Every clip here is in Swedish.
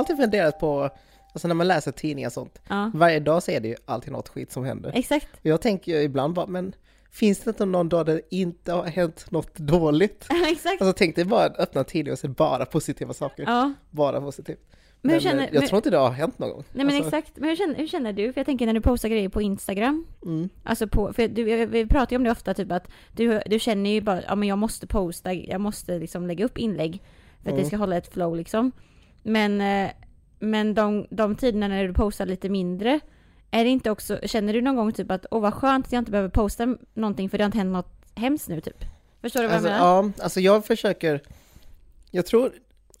Jag alltid funderat på, alltså när man läser tidningar och sånt, Ja, varje dag så är det ju alltid något skit som händer. exakt. Jag tänker ju ibland bara, men finns det inte någon dag där det inte har hänt något dåligt? exakt. Alltså tänk dig bara att öppna tidningen och se bara positiva saker. Ja, Bara positivt. men Men, känner... eh, jag men- tror inte det har hänt någon gång. Nej men Alltså, exakt, men hur känner, hur känner du? För jag tänker när du postar grejer på Instagram, Mm, alltså på, för du, vi pratar ju om det ofta typ att du, du känner ju bara, ja men jag måste posta, jag måste liksom lägga upp inlägg för att Mm. det ska hålla ett flow liksom. Men, eh, men de, de tiderna när du postar lite mindre, är det inte också, känner du någon gång typ att åh vad skönt att jag inte behöver posta någonting för det har inte hänt något hemskt nu typ? Förstår du vad alltså, jag menar? ja, alltså jag försöker, jag tror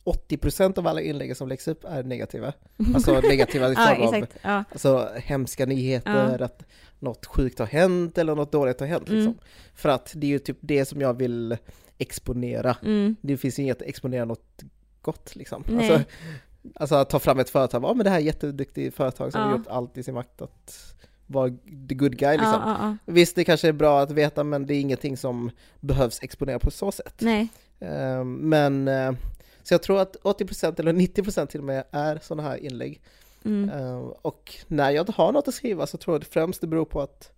80% av alla inlägg som läggs upp är negativa. Alltså negativa i Ja, form av exakt. Ja. alltså, hemska nyheter, att något sjukt har hänt eller något dåligt har hänt. Mm. Liksom. För att det är ju typ det som jag vill exponera. Mm. Det finns ju inget att exponera något gott liksom. Alltså, alltså att ta fram ett företag, ja men det här är jätteduktigt företag som Ja. har gjort allt i sin makt att vara the good guy liksom. Ja, ja, ja. Visst, det kanske är bra att veta, men det är ingenting som behövs exponera på så sätt. Nej. Eh, Men, eh, så jag tror att 80% eller 90% till och med är sådana här inlägg. Mm. Eh, Och när jag inte har något att skriva så tror jag det främst det beror på att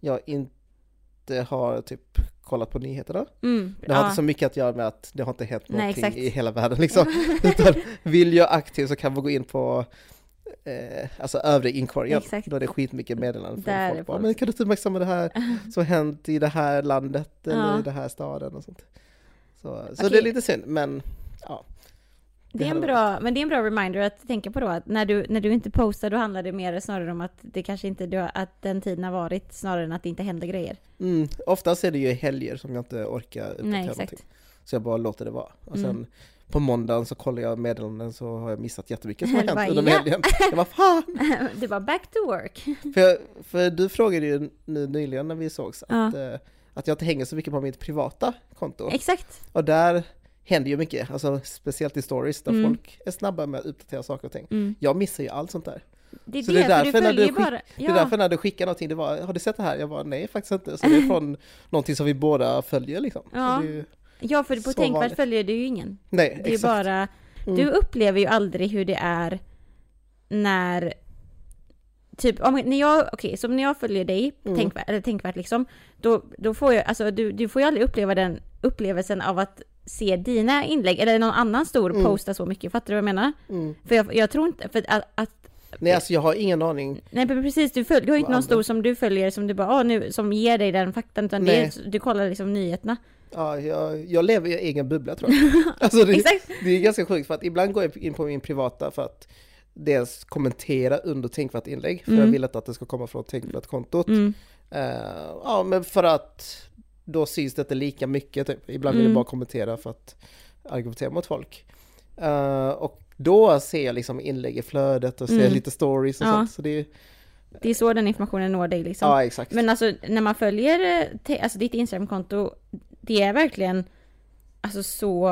jag inte har typ kollat på nyheterna. Mm. Det har ja. inte så mycket att göra med att det har inte hänt Nej, någonting exakt. i hela världen liksom. Utan vill jag aktiv så kan man gå in på eh, alltså övre inkorgen. Exakt. Då är det skitmycket meddelanden från är folk. Bara, folk. men kan du uppmärksamma det här som hänt i det här landet eller Ja. i den här staden och sånt. Så, så Okej. det är lite synd, men ja. Det är en bra, men det är en bra reminder att tänka på då att när du, när du inte postar då handlar det mer snarare om att det kanske inte att den tiden har varit snarare än att det inte händer grejer. Mm, oftast är det ju helger som jag inte orkar uppdatera Nej, exakt. någonting. Så jag bara låter det vara. Och sen Mm. på måndagen så kollar jag meddelanden så har jag missat jättemycket som har hänt bara, under "Ja." helgen. Jag bara fan! det var back to work. För, jag, för du frågade ju nu nyligen när vi sågs att, eh, att jag inte hänger så mycket på mitt privata konto. Exakt. Och där händer ju mycket, alltså speciellt i stories där Mm. folk är snabba med att uppdatera saker och ting. Mm. Jag missar ju allt sånt där. Det är Så det, det är därför när du skick- bara... Det är därför när du skickar någonting, det var, har du sett det här? Jag bara, nej faktiskt inte. Så det är från någonting som vi båda följer liksom. Ja. Ja, för på Tänkvärt följer du ju ingen. nej, Det är exakt. bara... Mm. Du upplever ju aldrig hur det är när... Typ, om, när jag, okej, så när jag följer dig, Mm. tänkvärt, eller tänkvärt liksom, då, då får jag, alltså du, du får ju aldrig uppleva den upplevelsen av att se dina inlägg, eller någon annan stor Mm. posta så mycket, fattar du vad jag menar? Mm. För jag, jag tror inte, för att, att Nej, alltså jag har ingen aning. nej men precis, du, följ, du har inte någon stor andra? som du följer som du bara, ah, nu, som ger dig den faktan, utan det du kollar liksom nyheterna. Ja, jag, jag lever i egen bubbla tror jag. Alltså det, Exakt! det är ganska sjukt för att ibland går jag in på min privata för att dels kommentera under tänkvärt inlägg, för Mm. jag vill att det ska komma från tänkvärt-kontot. Mm. Eh, ja, men för att då syns det inte lika mycket typ. Ibland vill Mm. jag bara kommentera för att argumentera mot folk. Eh, och då ser jag liksom inlägg i flödet och ser Mm. lite stories och Ja. sånt. Så det är, Det är så den informationen når dig liksom. ja, exakt. Men alltså när man följer alltså, ditt Instagramkonto, det är verkligen alltså så...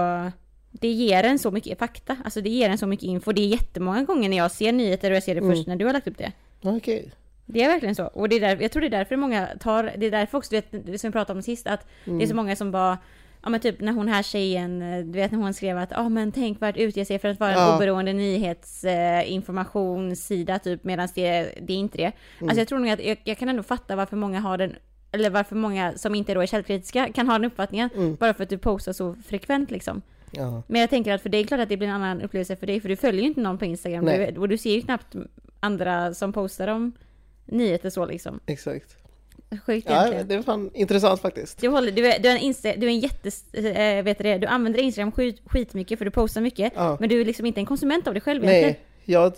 Det ger en så mycket fakta, alltså det ger en så mycket info. Det är jättemånga gånger när jag ser nyheter och jag ser det Mm. först när du har lagt upp det. Okej. Det är verkligen så. Och det är där, jag tror det är därför många tar, det är därför också, du vet, som vi pratade om sist, att det är Mm. så många som bara Ja men typ när hon här tjejen, eh, du vet när hon skrev att ja ah, men tänkvärt utger sig för att vara en Ja. oberoende nyhetsinformationssida typ medan det, det är inte det. Mm. Alltså jag tror nog att jag, jag kan ändå fatta varför många har den, eller varför många som inte då är källkritiska kan ha den uppfattningen. Mm. Bara för att du postar så frekvent liksom. Ja. Men jag tänker att för dig är klart att det blir en annan upplevelse för dig, för du följer ju inte någon på Instagram. Du, och du ser ju knappt andra som postar om nyheter så liksom. Exakt. Sjukt Ja, egentligen. det är fan intressant faktiskt. Du, håller, du, är, du, är en Insta, du är en jätte... Äh, vet du, det, du använder Instagram skit, skitmycket för du postar mycket. Ja. Men du är liksom inte en konsument av det själv egentligen. Nej, jag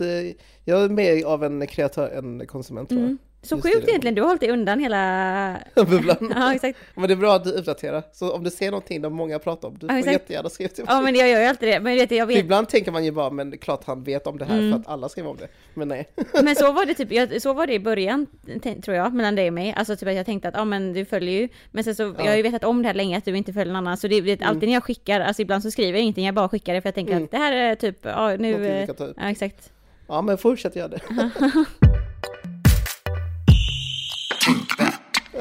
jag är mer av en kreatör än konsument tror jag. Mm. Så Just sjukt det. egentligen, du har hållit dig undan hela... Bubblan. ja exakt. Men det är bra att du uppdaterar. Så om du ser någonting där många pratar om, du Ja, får exakt. jättegärna skriva till mig. Ja men jag gör ju alltid det. Men vet du, jag vet. Ibland tänker man ju bara, men är klart han vet om det här Mm. för att alla skriver om det. Men nej. Men så var det typ, så var det i början, tror jag, mellan dig och mig. Alltså typ att jag tänkte att, ja men du följer ju. Men sen så, jag har ju vetat om det här länge, att du inte följer någon annan. Så det, det, alltid när jag skickar, alltså ibland så skriver jag ingenting, jag bara skickar det för jag tänker Mm. att det här är typ, ja nu... Ta upp. Ja exakt. Ja, men fortsätt göra det.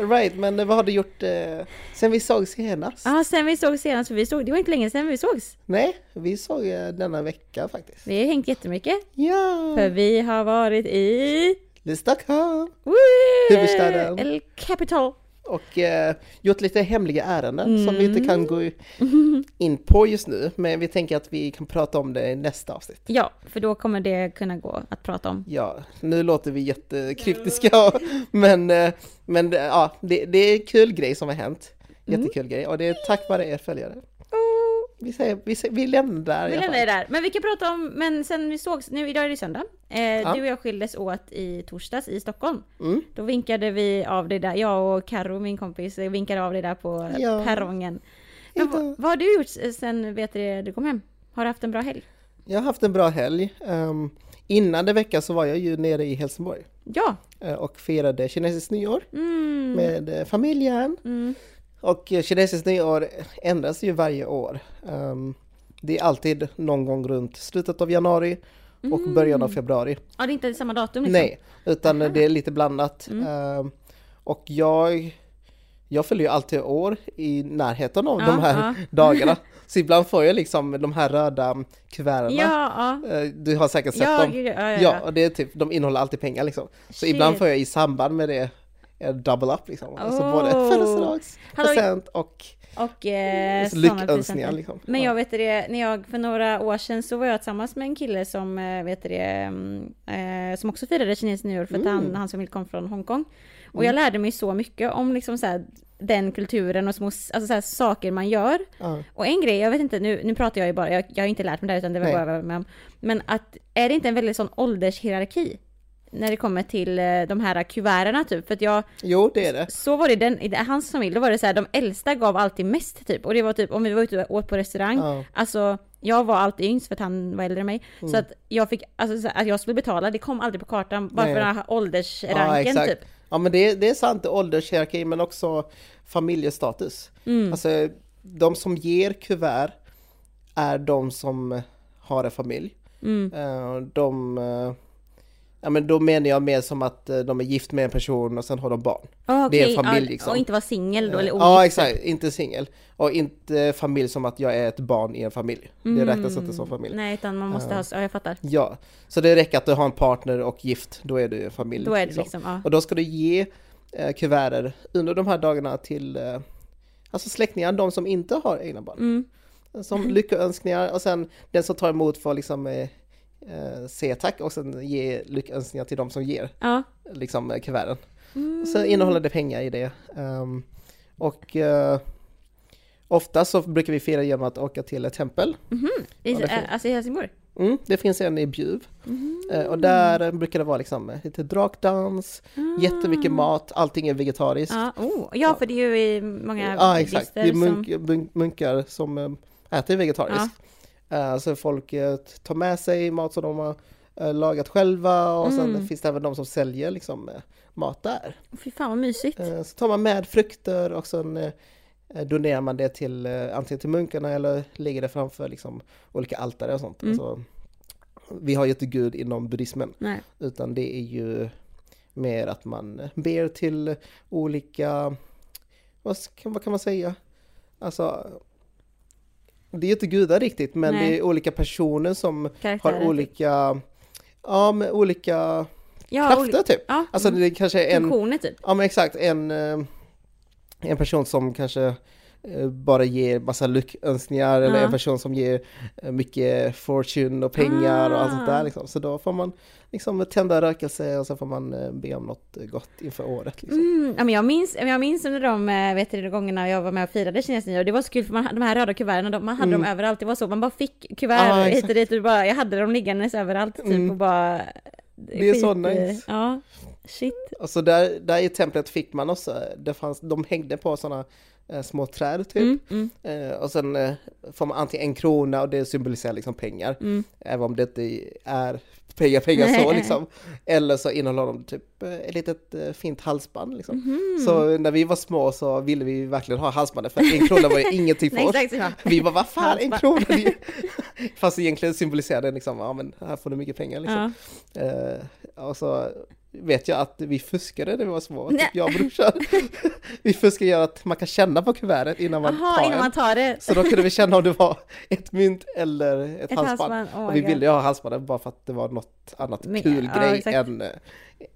Right, men vad har du gjort eh, sen vi såg senast? Ja, sen vi såg senast, för vi såg, det var inte länge sedan vi sågs. Nej, vi såg eh, denna vecka faktiskt. Vi har hängt jättemycket, Ja! för vi har varit i... I Stockholm! Woo! Huvudstaden. El Capital. Och eh, gjort lite hemliga ärenden som vi inte kan gå Mm. in på just nu. Men vi tänker att vi kan prata om det i nästa avsnitt. Ja, för då kommer det kunna gå att prata om. Ja, nu låter vi jättekryptiska, men, eh, men ja, det, det är en kul grej som har hänt. Mm. Jättekul grej och det är tack vare er följare. Vi, säger, vi, säger, vi lämnar där i Vi lämnar det där. Men vi kan prata om, men sen vi sågs, nu idag är det söndag. Eh, Du och jag skildes åt i torsdags i Stockholm. Mm. Då vinkade vi av det där, jag och Karo min kompis, vinkade av det där på Ja. perrongen. Men vad, vad har du gjort sen vet du, du kom hem? Har du haft en bra helg? Jag har haft en bra helg. Um, innan det vecka så var jag ju nere i Helsingborg Ja! eh, och firade kinesiskt nyår Mm. med eh, familjen. Mm. Och kinesiskt nyår ändras ju varje år. Ehm, det är alltid någon gång runt slutet av januari och början av februari. Ja, det är inte samma datum liksom? Nej, utan det är lite blandat. Ehm, och jag, jag fyller ju alltid år i närheten av Ja, de här ja. dagarna. Så ibland får jag liksom de här röda kuverten. Ja. Eh, Du har säkert sett dem. ja, och det är typ, de innehåller alltid pengar liksom. Så Shit. ibland får jag i samband med det double up liksom. Alltså Oh. både födelsedagspresent och Och eh, sådana lyckönskningar liksom. Men Ja. jag vet det, när jag för några år sedan så var jag tillsammans med en kille som eh, vet det, mm, eh, som också firade kinesiskt nyår för att Mm. han, hans familj kom från Hongkong. Och jag lärde mig så mycket om liksom så här, den kulturen och små alltså så här, saker man gör. Ja. Och en grej, jag vet inte, nu, nu pratar jag ju bara, jag, jag har inte lärt mig det här utan det var Nej. bara vad jag var med om. Men att, är det inte en väldigt sån åldershierarki? När det kommer till eh, de här kuverterna typ, för att jag, Jo, det är det. så var det den, i hans familj, då var det så här, de äldsta gav alltid mest typ. Och det var typ, om vi var ute och åt på restaurang, Ja. alltså jag var alltid yngst för att han var äldre än mig. Mm. Så att jag fick, alltså så att jag skulle betala, det kom aldrig på kartan, bara Nej. för den här Ja, åldersranken exakt. typ. Ja, men det, det är sant, åldershierarki men också familjestatus. Mm. Alltså, de som ger kuvert är de som har en familj. Mm. Eh, De, eh, ja men då menar jag mer som att eh, de är gift med en person och sen har de barn. Ah, Det är en okej, familj, ja, liksom. Och inte vara singel då, eller ogift. Ja exakt, inte singel. Och inte familj som att jag är ett barn i en familj. Det räknas inte som familj. Nej, utan man måste ha, ja jag fattar. Ja, så det räcker att du har en partner och gift, då är du en familj. Då är det liksom, ja. Och då ska du ge eh, kuverter under de här dagarna till eh, alltså släktingar, de som inte har egna barn. Mm. Som lyckönskningar och sen den som tar emot får liksom eh, eh, säga tack och sen ge lyckönskningar till de som ger Ja. liksom eh, kuverten. Och sen innehåller det pengar i det. Ehm, och eh, ofta så brukar vi fira genom att åka till ett tempel. I, Ja, det är fint. äh, alltså i Helsingborg? Mm, det finns en i Bjuv. Mm. Eh, och där brukar det vara liksom eh, lite drakdans, jättemycket mat, allting är vegetariskt. Ah. Ja, oh. ja, för det är ju i många Ja, exakt. Det är munk, munk, munkar som eh, äter vegetariskt. Eh, Så folk eh, tar med sig mat som de har eh, lagat själva och sen Mm. finns det även de som säljer liksom eh, mat där. Fy fan vad mysigt. Eh, Så tar man med frukter och sen eh, eh, donerar man det till eh, antingen till munkarna eller lägger det framför liksom olika altare och sånt. Mm. Alltså, vi har ju inte gud inom buddhismen Nej. utan det är ju mer att man ber till olika, vad, ska, vad kan man säga? Alltså, det är ju inte gudar riktigt men Nej. det är olika personer som Karaktärer. har olika, ja med olika ja, krafter typ. Ja, Alltså det är kanske en, funktioner typ. ja men exakt, en, eh, en person som kanske bara ger massa lyckönskningar eller en person som ger eh, mycket fortune och pengar och allt sånt Ah. där liksom. Så då får man liksom tända rökelse och så får man eh, be om något gott inför året liksom. Mm, ja, men jag, minns, jag minns under de eh, vet du, de gångerna jag var med och firade kinesiskt nyår, det var så kul för man, de här röda kuverten, de, man hade Mm. dem överallt, det var så, man bara fick kuvert Ja, hit och dit och bara, jag hade dem liggandes överallt typ Mm. och bara... Det är så skit, eh, nice. Ja, shit. Och så där, där i templet fick man också, det fanns, de hängde på sådana eh, små träd typ. Mm, mm, Eh, och sen eh, får man antingen en krona och det symboliserar liksom pengar. mm. Även om det inte är pengar, pengar så liksom. Eller så innehåller de typ eh, ett litet eh, fint halsband liksom. Mhm. Så när vi var små så ville vi verkligen ha halsbandet för en krona var ju ingenting för oss. Vi bara, vad fan, en krona? Fast egentligen symboliserar det liksom, ja men här får du mycket pengar liksom. Ja. Eh, och så vet jag att vi fuskade när vi var små, Nej. typ jag och brorsan. vi fuskade göra att man kan känna på kuvertet innan man Jaha, tar innan en. man tar det. Så då kunde vi känna om det var ett mynt eller ett, Ett halsband. halsband, oh och vi ville ju ha halsbandet bara för att det var något annat Men- kul ja, grej exakt. än eh,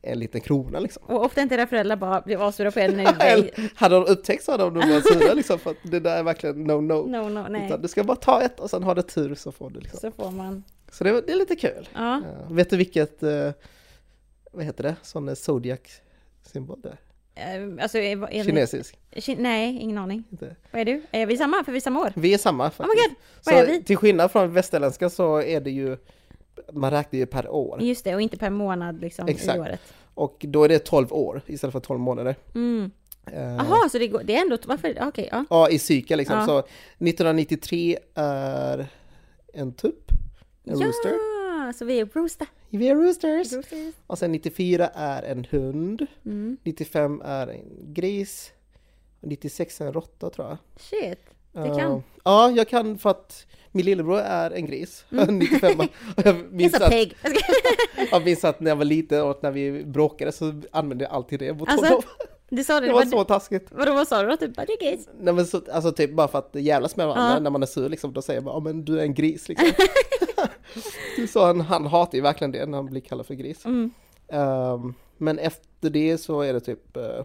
en liten krona liksom. Och ofta inte era föräldrar bara blev avsura på ni Eller hade de upptäckt så hade de nog varit sura liksom för att det där är verkligen no no. No, no, nej. Utan du ska bara ta ett och sen har du tur så får du liksom. Så får man. Så det, det är lite kul. Ja. Ja, vet du vilket, eh, vad heter det, sån eh, zodiac symbol det är? Eh, Alltså, är, är vi- Kinesisk. Ki- nej, ingen aning. Inte. Vad är du? Är vi samma? För vi är samma år? Vi är samma Oh faktiskt. my god! Vad är så vi? till skillnad från västerländska så är det ju, man räknar ju per år. Just det, och inte per månad liksom Exakt. i året. Och då är det 12 år istället för 12 månader. Mm. Eh, Jaha, så det, går, det är ändå... Varför? Okej, ja. Ja, i cykel liksom. Ja. Så 1993 är en tupp, en rooster. Ja, så vi är rooster. Vi är roosters. Roosters. Och sen 94 är en hund. Mm. 95 är en gris. och 96 är en råtta tror jag. Shit. Det Eh, kan. Ja, jag kan för att min lillebror är en gris. 95 och jag minns, att. Jag minns att när jag var liten och när vi bråkade så använde jag alltid det mot Alltså, honom. Du sa det, Det var vad, så taskigt. vadå, vad sa du då? Typ, är gris. Nej, men så, alltså typ bara för att jävlas med varandra Ja. när man är sur liksom, då säger man ja men du är en gris liksom. så han, han hatar ju verkligen det när han blir kallad för gris. Mm. Ehm, men efter det så är det typ uh,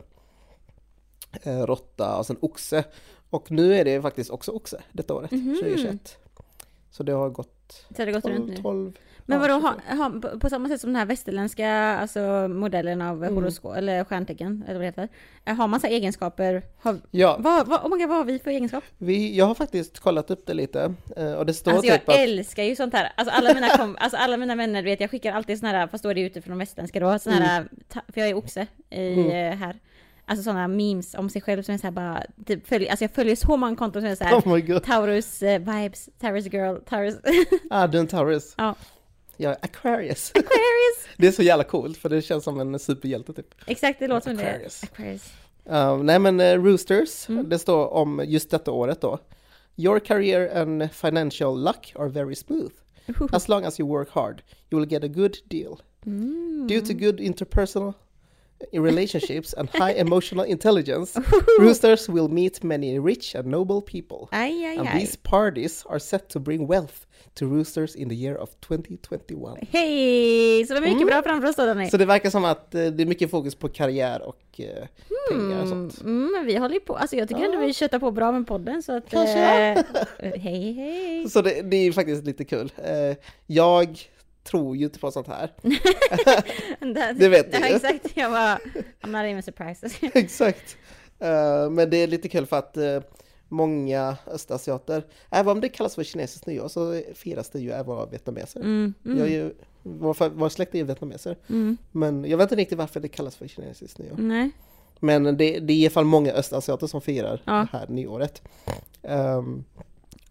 råtta och sen oxe. Och nu är det faktiskt också oxe detta året, Mhm. 2021. Så det har gått Så har det gått runt 12, nu. 12 Men vadå, 24. ha, ha, på- samma sätt som den här västerländska alltså, modellen av Mm. horoskop, eller stjärntecken, eller vad det heter. eh, Har man så egenskaper? Har, Ja, vad, vad, oh God, vad har vi för egenskap? vi, jag har faktiskt kollat upp det lite eh, och det står Alltså jag typ att... älskar ju sånt här. Alltså alla mina, kom, alltså alla mina vänner, vet jag skickar alltid såna här, fast då är det utifrån de västerländska då, såna här, ta, för jag är oxe i, Mm. eh, här. Alltså sådana memes om sig själv som är så här bara, typ följer, alltså jag följer så många konton som är så här. Oh Taurus eh, vibes, Taurus girl, Taurus ah, du är en Taurus. Ja. Jag är Aquarius. Aquarius. Det är så jävla coolt för det känns som en superhjälte typ. Exakt, det låter som det. Aquarius. Uh, nej men eh, Roosters, Mm. det står om just detta året då. Your career and financial luck are very smooth. As long as you work hard, you will get a good deal. Mm. Due to good interpersonal relationships and high emotional intelligence, roosters will meet many rich and noble people. Aj, aj, And aj. these parties are set to bring wealth to roosters in the year of 2021. Hej! Så det är mycket Mm. bra framför oss då Danny. Så det verkar som att eh, det är mycket fokus på karriär och eh, pengar och Mm, sånt. mm, men vi håller ju på, alltså jag tycker Ja. ändå vi köttar på bra med podden så att... Kanske. Eh, hej hej! Så det, det är faktiskt lite kul. Eh, jag tror ju inte på sånt här. Det vet du ja, ju. exakt, jag var... I'm not even surprised. Exakt. Eh, men det är lite kul för att eh, många östasiater, även om det kallas för kinesiskt nyår så firas det ju även av vietnameser. Mm, Jag är mm, ju, vår, vår släkt är ju vietnameser, mm, men jag vet inte riktigt varför det kallas för kinesiskt nyår. nej. Men det, det är i alla fall många östasiater som firar Ja. det här nyåret. Ehm,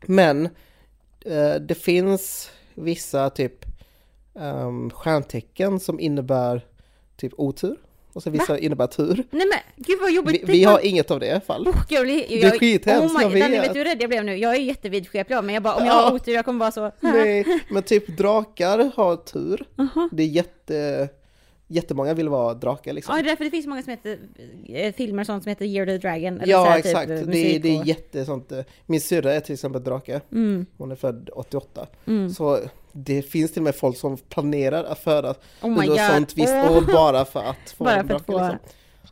men eh, det finns vissa typ um, stjärntecken som innebär typ otur. Och så vissa innebär tur. Nej men gud vad jobbigt! Vi, vi har inget av det i alla fall. Oh, jag blir, jag, Det är skithemskt, oh jag my, Danny, vet. vet du hur rädd jag blev nu? Jag är jättevidskeplig av mig, jag bara om jag Ja. har otur jag kommer vara så... Nej, men typ drakar har tur. Aha. Det är jätte, jättemånga vill vara drakar Ja, liksom. det är därför det finns många som heter, eh, filmer sånt som heter Year the Dragon. eller så Ja, här exakt. Typ, det, är- det är jätte sånt. eh, Min syrra är till exempel drake. Mm, Hon är född 88. mm. Så det finns till och med folk som planerar att födas Oh under god. sånt visst år bara för att få Bara en för att få- liksom.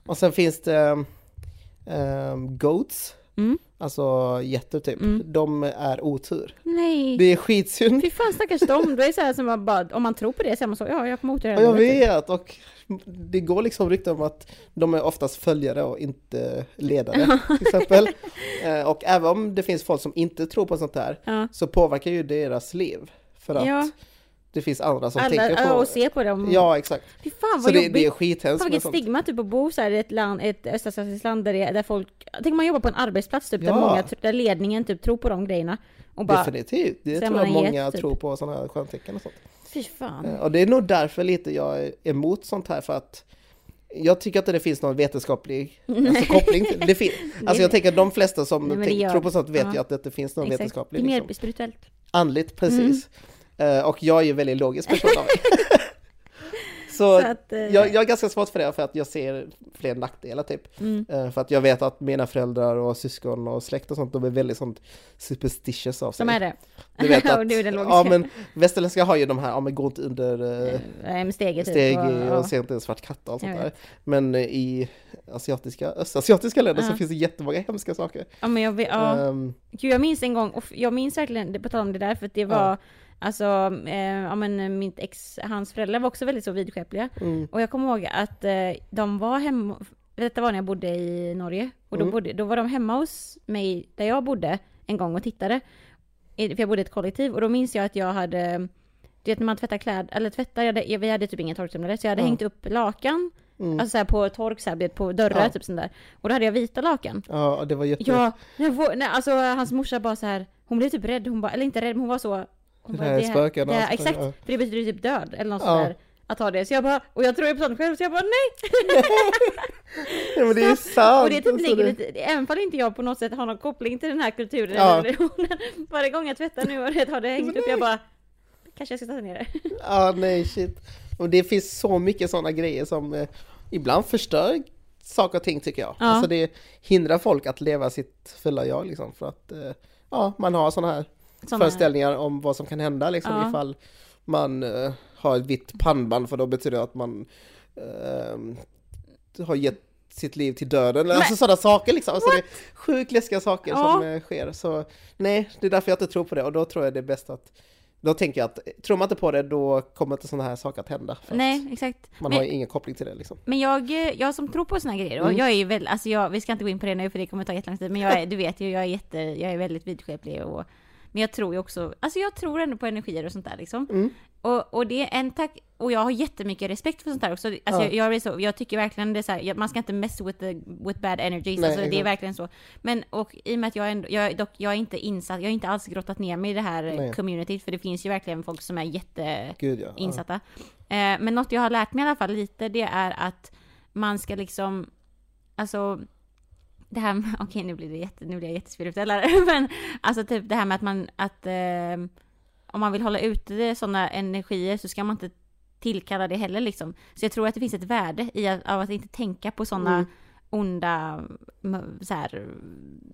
Och sen finns det um, goats, Mm. alltså getter typ. Mm. De är otur. Nej. Det är skitsynd. Fy fan stackars dem. Det är så här som man bara, om man tror på det så är man så, ja jag kommer otur. Ja, jag vet och det går liksom rykten om att de är oftast följare och inte ledare till exempel. Eh, Och även om det finns folk som inte tror på sånt här Ja. så påverkar ju deras liv. För att Ja. det finns andra som Alla, tänker på... och se på dem. Ja, exakt. Fy fan vad det, jobbigt. det är Fan skithemskt med vilket stigma typ att bo så här i ett land, ett östasiatiskt land där, det, är- där folk, tänk man jobbar på en arbetsplats typ där Ja. många, där ledningen typ tror på de grejerna. Och bara, Definitivt, det är tror jag många get, typ. tror på sådana här stjärntecken och sånt. fy fan. Eh, Och det är nog därför lite jag är emot sånt här för att jag tycker inte det finns någon vetenskaplig alltså, koppling. till- Det fin- alltså jag tänker att de flesta som Nej, det tänk- tror på sånt vet ja. ju att det inte finns någon Exakt. Det vetenskaplig är mer liksom. spirituellt. Andligt, precis. Mm. Eh, och jag är ju en väldigt logisk person av mig. Så, Så att, eh, jag, jag är ganska svårt för det för att jag ser fler nackdelar typ. Mm. Eh, För att jag vet att mina föräldrar och syskon och släkt och sånt, de är väldigt sånt superstitious av sig. Som är det. Du vet att, Och du är ja men västerländska har ju de här, ja men gå inte under Eh, Steget typ. steg och- och, ja. se inte en svart katt och sånt där. Men i asiatiska, östasiatiska länder så Ja. finns det jättemånga hemska saker. Ja men jag vet, ja. Ehm, Gud, jag minns en gång, och jag minns verkligen, på tal om det där, för att det var. Alltså, eh, ja men mitt ex, hans föräldrar var också väldigt så vidskepliga. mm, Och jag kommer ihåg att eh, de var hemma, detta var när jag bodde i Norge, och då, Mm. bodde, då var de hemma hos mig där jag bodde en gång och tittade. För jag bodde i ett kollektiv, och då minns jag att jag hade, du vet när man tvättar kläder, eller tvättar, jag hade, vi hade typ ingen torktumlare, så jag hade Ja. hängt upp lakan, mm. alltså så här på tork, så här, på dörrar, Ja. typ sånt där. Och då hade jag vita lakan. ja, det var jätte... Ja, nej, alltså hans morsa bara så här. hon blev typ rädd, hon bara, eller inte rädd, men hon var så... Hon Det här är spöken och det här, allt, Exakt, för det betyder typ död eller något sånt där. Att ha det. Så jag bara, och jag tror ju på sånt själv, så jag bara nej! Ja, men det är sant! och det typ alltså, ligger lite, även fall inte jag på något sätt har någon koppling till den här kulturen Ja. eller religionen. Varje gång jag tvättar nu och det har det hängt upp, jag bara, kanske jag ska ta ner det. Ja, nej shit. Och det finns så mycket sådana grejer som eh, ibland förstör saker och ting tycker jag. Ja. Alltså det hindrar folk att leva sitt fulla jag liksom för att eh, ja, man har sådana här Såna- föreställningar om vad som kan hända liksom Ja. ifall man eh, har ett vitt pannband för då betyder det att man eh, har gett sitt liv till döden. eller Alltså sådana saker liksom. Alltså det är sjukt läskiga saker Ja. som eh, sker. Så nej, det är därför jag inte tror på det och då tror jag det är bäst att då tänker jag att tror man inte på det då kommer inte sådana här saker att hända. Nej, exakt. man Men- har ju ingen koppling till det liksom. Men jag, jag som tror på såna här grejer, och Mm. jag är ju väl, alltså jag, vi ska inte gå in på det nu för det kommer ta jättelång tid, men jag är, du vet ju, jag är jätte, jag är väldigt vidskeplig och men jag tror ju också, alltså jag tror ändå på energier och sånt där liksom. Mm. Och, och det är en tack, och jag har jättemycket respekt för sånt där också. Alltså Ja. jag, jag, så, jag tycker verkligen det är så här, man ska inte mess with, the, with bad energies, Nej, alltså det är verkligen så. Men och i och med att jag ändå, jag, är dock, jag är inte insatt, jag har inte alls grottat ner mig i det här Nej. communityt, för det finns ju verkligen folk som är jätte Gud ja. ja. Eh, men något jag har lärt mig i alla fall lite, det är att man ska liksom, alltså, det här med, okej nu blir det jätte, nu blir jag jättespirituell här, men alltså typ det här med att man, att eh, om man vill hålla ute sådana energier så ska man inte tillkalla det heller liksom. Så jag tror att det finns ett värde i att, av att inte tänka på sådana Mm. onda, så här,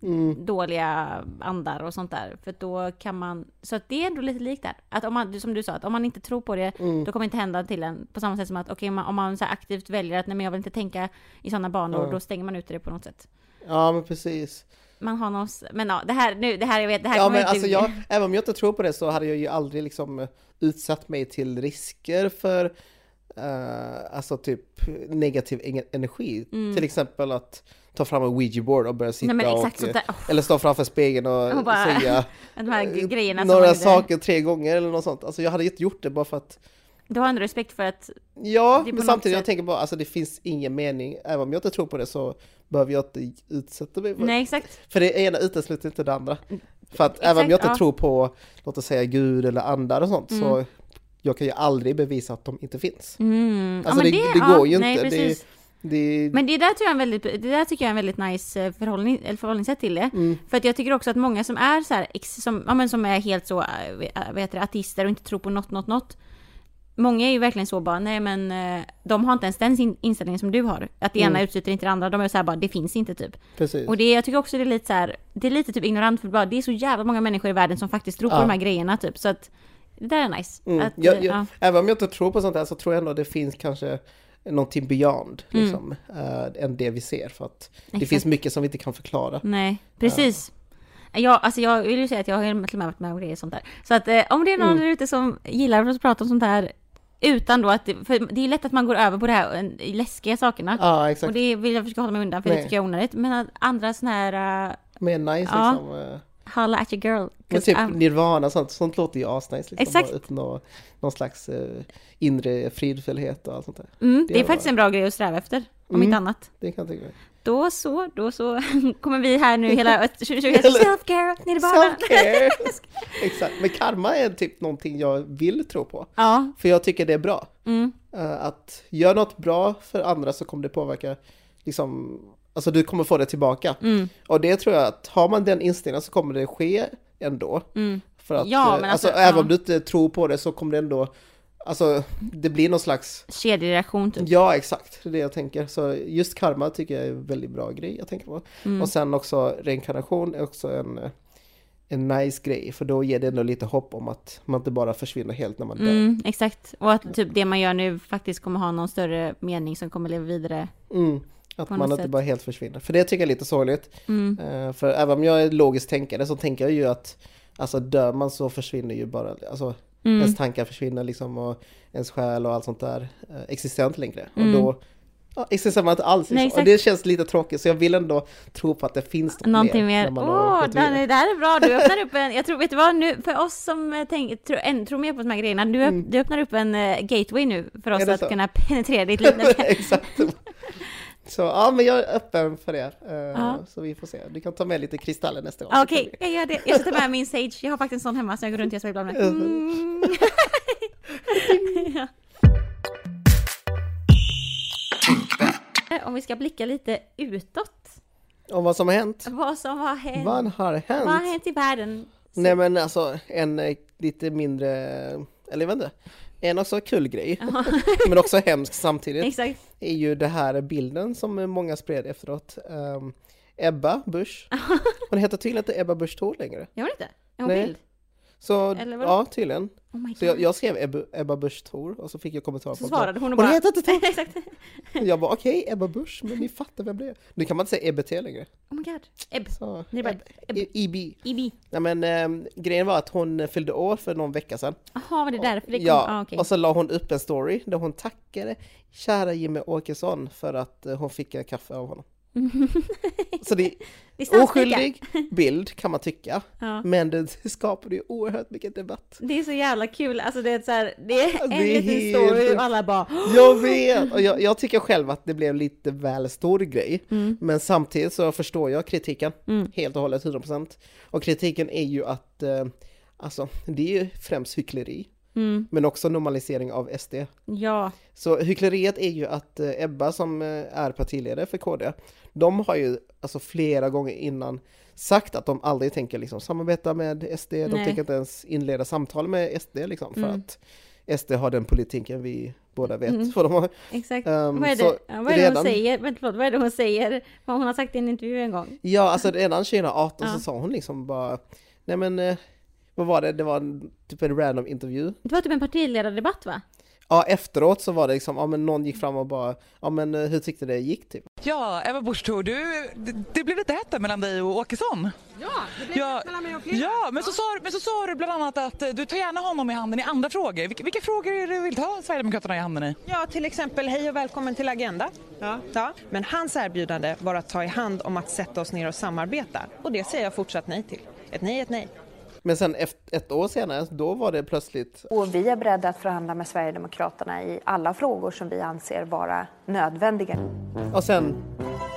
Mm. dåliga andar och sånt där. För då kan man, så att det är ändå lite likt där. Att om man, som du sa, att om man inte tror på det, Mm. då kommer det inte hända till en. På samma sätt som att, okej, om man, om man så aktivt väljer att, nej men jag vill inte tänka i sådana banor, då stänger man ute det på något sätt. Ja, men precis. Man har någon, men ja, det här, nu, det här, jag vet, det här Ja kommer men inte... alltså jag, även om jag inte tror på det så hade jag ju aldrig liksom eh, utsatt mig till risker för eh, alltså typ negativ energi. Mm. Till exempel att ta fram en ouija board och börja sitta Nej och, oh, eller stå framför spegeln och, Och bara- säga några saker tre gånger eller något sånt. Alltså jag hade inte gjort det bara för att Du har ändå respekt för att, Ja, Det men samtidigt jag sätt- tänker bara alltså det finns ingen mening, även om jag inte tror på det så behöver jag inte utsätta mig för nej exakt. För det ena utesluter inte det andra. För att Exakt, även om jag inte ja. tror på, låt oss säga Gud eller andar och sånt, så Mm. jag kan ju aldrig bevisa att de inte finns. Mm. Alltså, men det- det går ju nej, inte. Det- precis. Det, Men det där, tror jag är väldigt, det där tycker jag är en väldigt nice eh, förhållning, eller förhållningssätt till det. mm, För att jag tycker också att många som är så här, som, ja, men som är helt så, äh, vad heter det, ateister och inte tror på något, något, något. Många är ju verkligen så bara, nej men eh, de har inte ens den inställningen som du har. Att det ena Mm. utesluter inte det andra. De är så här bara, det finns inte typ. precis. Och det, jag tycker också det är lite så här, det är lite typ ignorant för bara, det är så jävla många människor i världen som faktiskt tror på Ja. de här grejerna typ. Så att det där är nice. Mm. Att, Jag, eh, jag, ja. Även om jag inte tror på sånt här så tror jag ändå det finns kanske någonting beyond, Mm. liksom, eh, än det vi ser. För att det Exakt. finns mycket som vi inte kan förklara. Nej, precis. Jag, alltså jag vill ju säga att jag har till och med varit med om grejer sånt där. Så att eh, om det är någon Mm. där ute som gillar att prata om sånt här utan då att, det- för det är lätt att man går över på det här eh, läskiga sakerna. Ja, exakt. Och det vill jag försöka hålla mig undan för Nej. det tycker jag är onödigt. Men andra såna här, uh, Mer nice Ja. liksom. eh, holla at your girl. Men typ I'm- nirvana, sånt, sånt låter ju asnice. Liksom, Exakt. Uppnå någon slags eh, inre fridfullhet och allt sånt där. mm, det är det faktiskt var- en bra grej att sträva efter. Om Mm. inte annat. Det kan jag tänka mig. Då så, då så kommer vi här nu hela 2020 Eller- self-care, nirvana. Self-care! Exakt, men karma är typ någonting jag vill tro på. Ja, För jag tycker det är bra. mm, Eh, att göra något bra för andra så kommer det påverka, liksom, alltså du kommer få det tillbaka. mm, Och det tror jag att har man den inställningen så kommer det ske ändå. mm. För att, Ja, eh, men alltså, alltså, även ja. om du inte tror på det så kommer det ändå alltså det blir någon slags, Kedjereaktion typ. ja exakt, det är det jag tänker. Så just karma tycker jag är en väldigt bra grej jag tänker på. Mm. Och sen också reinkarnation är också en, en nice grej, för då ger det ändå lite hopp om att man inte bara försvinner helt när man dör. Mm, exakt. Och att typ det man gör nu faktiskt kommer ha någon större mening som kommer leva vidare. Mm. Att man inte sätt. bara helt försvinner. För det tycker jag är lite sorgligt. Mm. Eh, För även om jag är logiskt tänkande så tänker jag ju att Alltså dör man så försvinner ju bara, alltså Mm. ens tankar försvinner liksom och ens själ och allt sånt där eh, existerar inte längre. Mm. Och då ja, existerar man inte alls Nej, liksom. Och exakt. det känns lite tråkigt så jag vill ändå tro på att det finns något Någonting mer. Åh, det här är bra. Du öppnar upp en, jag tror, vet du vad, nu, för oss som eh, tänk, tror, en, tror mer på de här grejerna, du, öpp, du öppnar upp en eh, gateway nu för oss Mm. Att så? kunna penetrera ditt liv. Nej, Exakt. Så ja, men jag är öppen för det. Eh, Ja. Så vi får se. Du kan ta med lite kristaller nästa gång. Okej, jag gör det. Jag ska ta med min Sage. Jag har faktiskt en sån hemma som jag går runt och spelar ibland med. Mm. Ja. Om vi ska blicka lite utåt. Om vad som har hänt. Vad som har hänt. Vad har hänt? Vad har hänt i världen? Nej men alltså en eh, lite mindre, eller jag vet inte, en också kul grej, men också hemsk samtidigt, Exakt. är ju det här bilden som många spred efteråt. Um, Ebba Busch, hon heter tydligen inte Ebba Busch Thor längre. Gör hon inte? Är hon Nej. bild? Så ja, tydligen. Oh Så jag, jag skrev Ebba, Ebba Busch Thor och så fick jag kommentarer Så svarade hon och Hon bara... heter inte Thor! Exakt. Jag bara okej, Ebba Busch, men ni fattar vem det är. Nu kan man inte säga EBT längre. Oh my god. Ebb. Så, Eb- Ebb. EB. Ibi. Nej men ehm, grejen var att hon fyllde år för någon vecka sedan. Jaha, var det därför det kom? Ja, Ah, okej. och så la hon upp en story där hon tackade kära Jimmy Åkesson för att eh, hon fick en kaffe av honom. Så det är oskyldig bild kan man tycka, Ja. men det skapade ju oerhört mycket debatt. Det är så jävla kul, alltså det är så här, det är en Det är liten helt- story och alla bara Jag vet! Och jag, jag tycker själv att det blev lite väl stor grej, Mm. men samtidigt så förstår jag kritiken Mm. helt och hållet, 100%. Och kritiken är ju att, eh, alltså, det är ju främst hyckleri, mm, men också normalisering av SD. ja, Så hyckleriet är ju att eh, Ebba som eh, är partiledare för KD, de har ju alltså flera gånger innan sagt att de aldrig tänker liksom samarbeta med SD, de Nej. tänker inte ens inleda samtal med SD liksom för Mm. att SD har den politiken vi båda vet Mm. vad de har. exakt. Ehm, vad är det, vad är det redan- hon säger? Vänta, förlåt, vad är det hon säger? Vad hon har sagt i en intervju en gång? Ja, alltså redan 2018 Ja. så sa hon liksom bara, nej men eh, vad var det, det var en, typ en random intervju. Det var typ en partiledardebatt va? Ja, efteråt så var det liksom, ja men någon gick fram och bara, ja men eh, hur tyckte det gick typ? Ja, Ebba Busch Thor, du, det, det blev lite hett mellan dig och Åkesson. Ja, det blev Ja, mellan mig och flera. ja men, så sa, men så sa du bland annat att eh, du tar gärna honom i handen i andra frågor. Vilka, vilka frågor är det du vill ta Sverigedemokraterna i handen i? Ja, till exempel hej och välkommen till Agenda. Ja. Ja. Men hans erbjudande var att ta i hand om att sätta oss ner och samarbeta. Och det säger jag fortsatt nej till. Ett nej är ett nej. Men sen efter, ett år senare, då var det plötsligt, Och vi är beredda att förhandla med Sverigedemokraterna i alla frågor som vi anser vara nödvändiga. och sen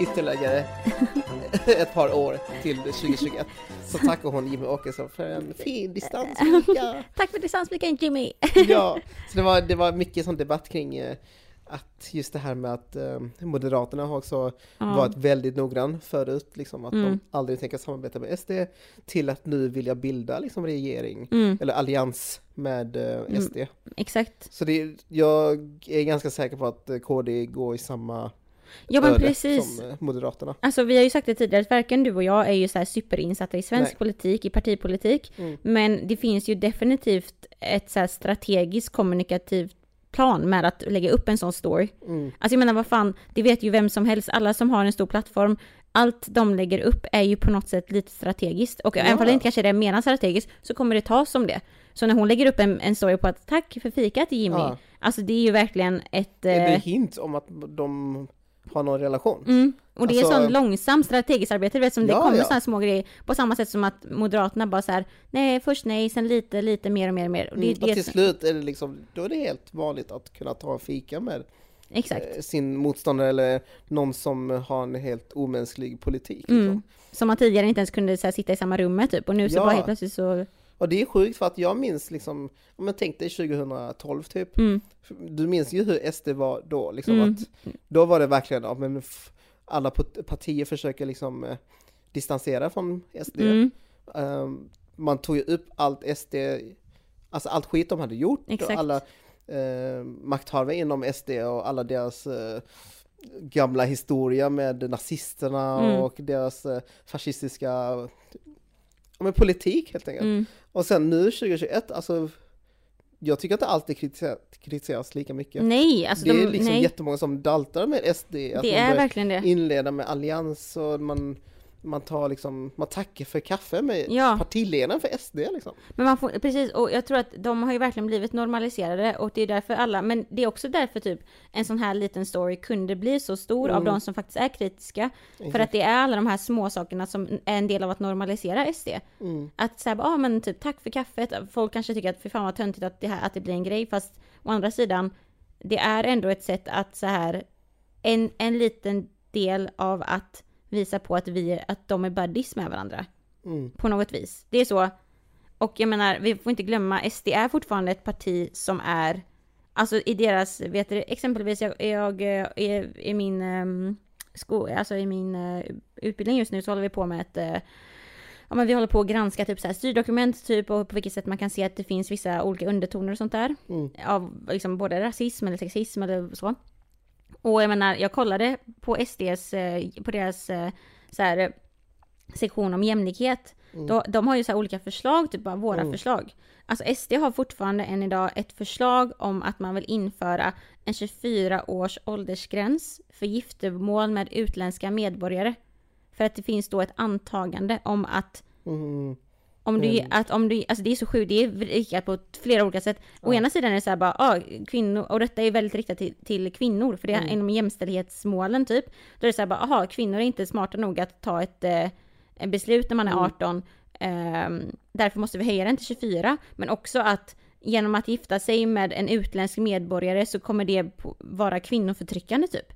ytterligare ett par år till 2021 så tackar hon Jimmy Åkesson för en fin distansvika. Tack för distansvikan Jimmy! Ja, så det var, det var mycket sån debatt kring eh, att just det här med att eh, Moderaterna har också varit väldigt noggrann förut, liksom att de aldrig tänker samarbeta med SD, till att nu vilja bilda liksom regering, eller allians med eh, SD. Exakt. Så det, jag är ganska säker på att eh, KD går i samma Ja men precis. som eh, Moderaterna. Alltså vi har ju sagt det tidigare att varken du och jag är ju så här superinsatta i svensk Nej. politik, i partipolitik. Mm. Men det finns ju definitivt ett så här strategiskt kommunikativt plan med att lägga upp en sån story. Mm. Alltså jag menar vad fan, det vet ju vem som helst, alla som har en stor plattform, allt de lägger upp är ju på något sätt lite strategiskt. Och även om det inte kanske är menar strategiskt, så kommer det tas som det. Så när hon lägger upp en, en story på att tack för fikat Jimmy, Ja. alltså det är ju verkligen ett... Är det eh, hint om att de har någon relation? Mm. Och det är Alltså- sån långsam strategiskt arbete, du vet som det Ja, kommer ja. här små grejer. På samma sätt som att Moderaterna bara så här, nej först nej, sen lite, lite mer och mer och mer. Och det, Mm, det och är till så- slut är det liksom, då är det helt vanligt att kunna ta en fika med Exakt. eh, sin motståndare eller någon som har en helt omänsklig politik. Mm. Liksom. Som man tidigare inte ens kunde här, sitta i samma rum med typ. Och nu så Ja. bara helt plötsligt så, Och det är sjukt för att jag minns liksom, om man tänkte 2012 typ, mm, du minns ju hur SD var då, liksom Mm. att då var det verkligen, ja men alla partier försöker liksom eh, distansera från SD. mm, Ehm, man tog ju upp allt SD, alltså allt skit de hade gjort Exakt. och alla eh, makthavare inom SD och alla deras eh, gamla historia med nazisterna Mm. och deras eh, fascistiska men politik helt enkelt. Mm. Och sen nu 2021, alltså jag tycker inte alltid kritiseras, kritiseras lika mycket. Nej, alltså det är de, liksom nej. jättemånga som daltar med SD. Att Det man är verkligen det. inleda med allians och man, man tar liksom, man tackar för kaffe med Ja. partiledaren för SD liksom. Men man får, precis, och jag tror att de har ju verkligen blivit normaliserade och det är därför alla, men det är också därför typ en sån här liten story kunde bli så stor av Mm. de som faktiskt är kritiska. För att det är alla de här små sakerna som är en del av att normalisera SD. Mm. Att säga, ja ah, men typ tack för kaffet. Folk kanske tycker att för fan vad töntigt att det här, att det blir en grej. Fast å andra sidan, det är ändå ett sätt att så här, en, en liten del av att visa på att vi, att de är buddies med varandra. Mm. På något vis. Det är så. Och jag menar, vi får inte glömma, SD är fortfarande ett parti som är, alltså i deras, vet du, exempelvis jag, jag eh, är i min um, sko, alltså i min eh, utbildning just nu så håller vi på med ett eh, Ja men vi håller på att granska typ så här styrdokument typ och på vilket sätt man kan se att det finns vissa olika undertoner och sånt där. Mm. Av liksom både rasism eller sexism eller så. Och jag menar, jag kollade på SDs, eh, på deras eh, så här, eh, sektion om jämlikhet. Då, de har ju så olika förslag, typ bara våra Mm. förslag. Alltså SD har fortfarande än idag ett förslag om att man vill införa en 24 års åldersgräns för giftermål med utländska medborgare. För att det finns då ett antagande om att Mm. Om du, Mm. att om du, alltså det är så sjukt, det är riktat på flera olika sätt. Å ena sidan är det så här bara, ah, kvinnor, och detta är väldigt riktat till, till kvinnor, för det är Mm. inom jämställdhetsmålen typ. Då är det så här bara, aha, kvinnor är inte smarta nog att ta ett eh, beslut när man är Mm. 18, ehm, därför måste vi höja den till 24. Men också att genom att gifta sig med en utländsk medborgare så kommer det vara kvinnoförtryckande typ.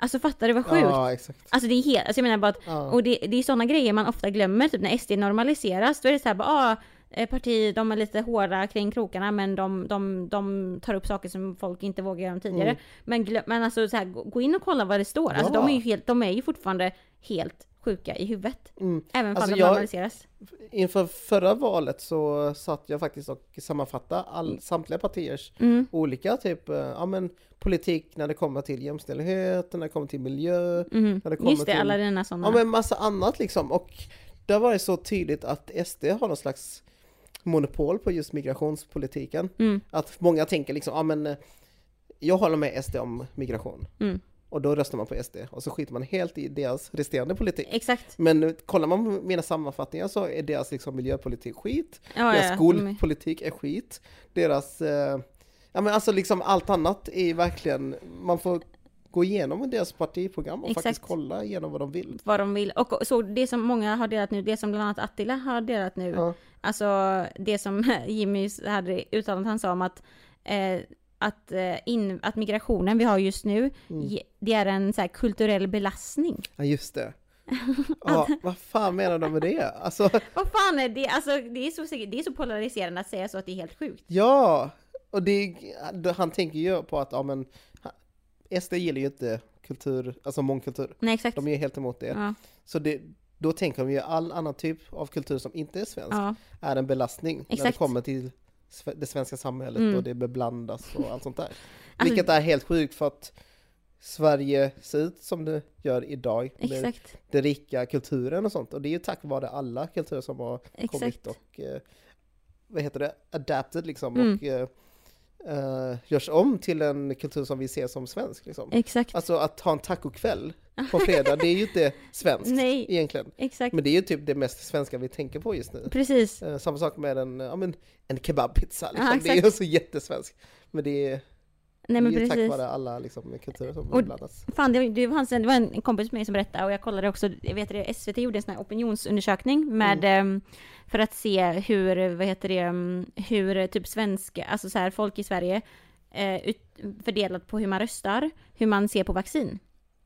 Alltså fattar du vad sjukt? Ja, exakt. Alltså det är helt, alltså jag menar bara att, Ja. och det, det är sådana grejer man ofta glömmer, typ när SD normaliseras, då är det så här bara, ah, eh, parti, de är lite hårda kring krokarna men de, de, de tar upp saker som folk inte vågar göra tidigare. Mm. Men, glöm, men alltså så här, gå in och kolla vad det står, alltså Ja. de är ju helt, de är ju fortfarande helt sjuka i huvudet. Mm. Även om Alltså, de jag- normaliseras. Inför förra valet så satt jag faktiskt och sammanfattade all, samtliga partiers Mm. olika typ, eh, ja men politik när det kommer till jämställdhet, när det kommer till miljö, Mhm. när det kommer Just det, till alla dina sådana. Ja men massa annat liksom och där var det så tydligt att SD har någon slags monopol på just migrationspolitiken. Mm. Att många tänker liksom, ja men eh, jag håller med SD om migration. Och då röstar man på SD och så skiter man helt i deras resterande politik. Exakt. Men kollar man på mina sammanfattningar så är deras liksom miljöpolitik skit, Ja, deras ja, skolpolitik är skit, deras, eh, ja men alltså liksom allt annat är verkligen, man får gå igenom deras partiprogram och Exakt. faktiskt kolla igenom vad de vill. vad de vill. Och så det som många har delat nu, det som bland annat Attila har delat nu, Ja. alltså det som Jimmy hade uttalat, han sa om att, eh, att, eh, in, att migrationen vi har just nu, Mm. det är en så kulturell belastning. Ja just det. Ja, vad fan menar de med det? Alltså, Vad fan är det? Alltså det är, så, det är så polariserande att säga så att det är helt sjukt. ja! Och det, han tänker ju på att, ja men, SD gillar ju inte kultur, alltså mångkultur. Nej exakt. De är ju helt emot det. Ja, Så det, då tänker de ju all annan typ av kultur som inte är svensk ja, är en belastning när det Exakt. kommer till det svenska samhället Mm. och det beblandas och allt sånt där. Alltså- Vilket är helt sjukt för att Sverige ser ut som det gör idag med exakt. den rika kulturen och sånt. Och det är ju tack vare alla kulturer som har kommit Exakt. och eh, vad heter det, adapted liksom Mm. och eh, eh, görs om till en kultur som vi ser som svensk liksom. Exakt. Alltså att ha en tacokväll på fredag, det är ju inte svenskt Nej. egentligen. Exakt. Men det är ju typ det mest svenska vi tänker på just nu. Precis. Eh, samma sak med en, ja, men, en kebabpizza, liksom. Ja, det är ju så jättesvenskt. Men det är, Nej men det är ju precis. tack vare alla liksom, kulturer som Och- blandas. Fan, det, det, var, det var en kompis med mig som berättade och jag kollade också, jag vet det, SVT gjorde en sån här opinionsundersökning med, em, för att se hur, vad heter det, em, hur typ svenska, alltså så här folk i Sverige, eh, fördelat på hur man röstar, hur man ser på vaccin.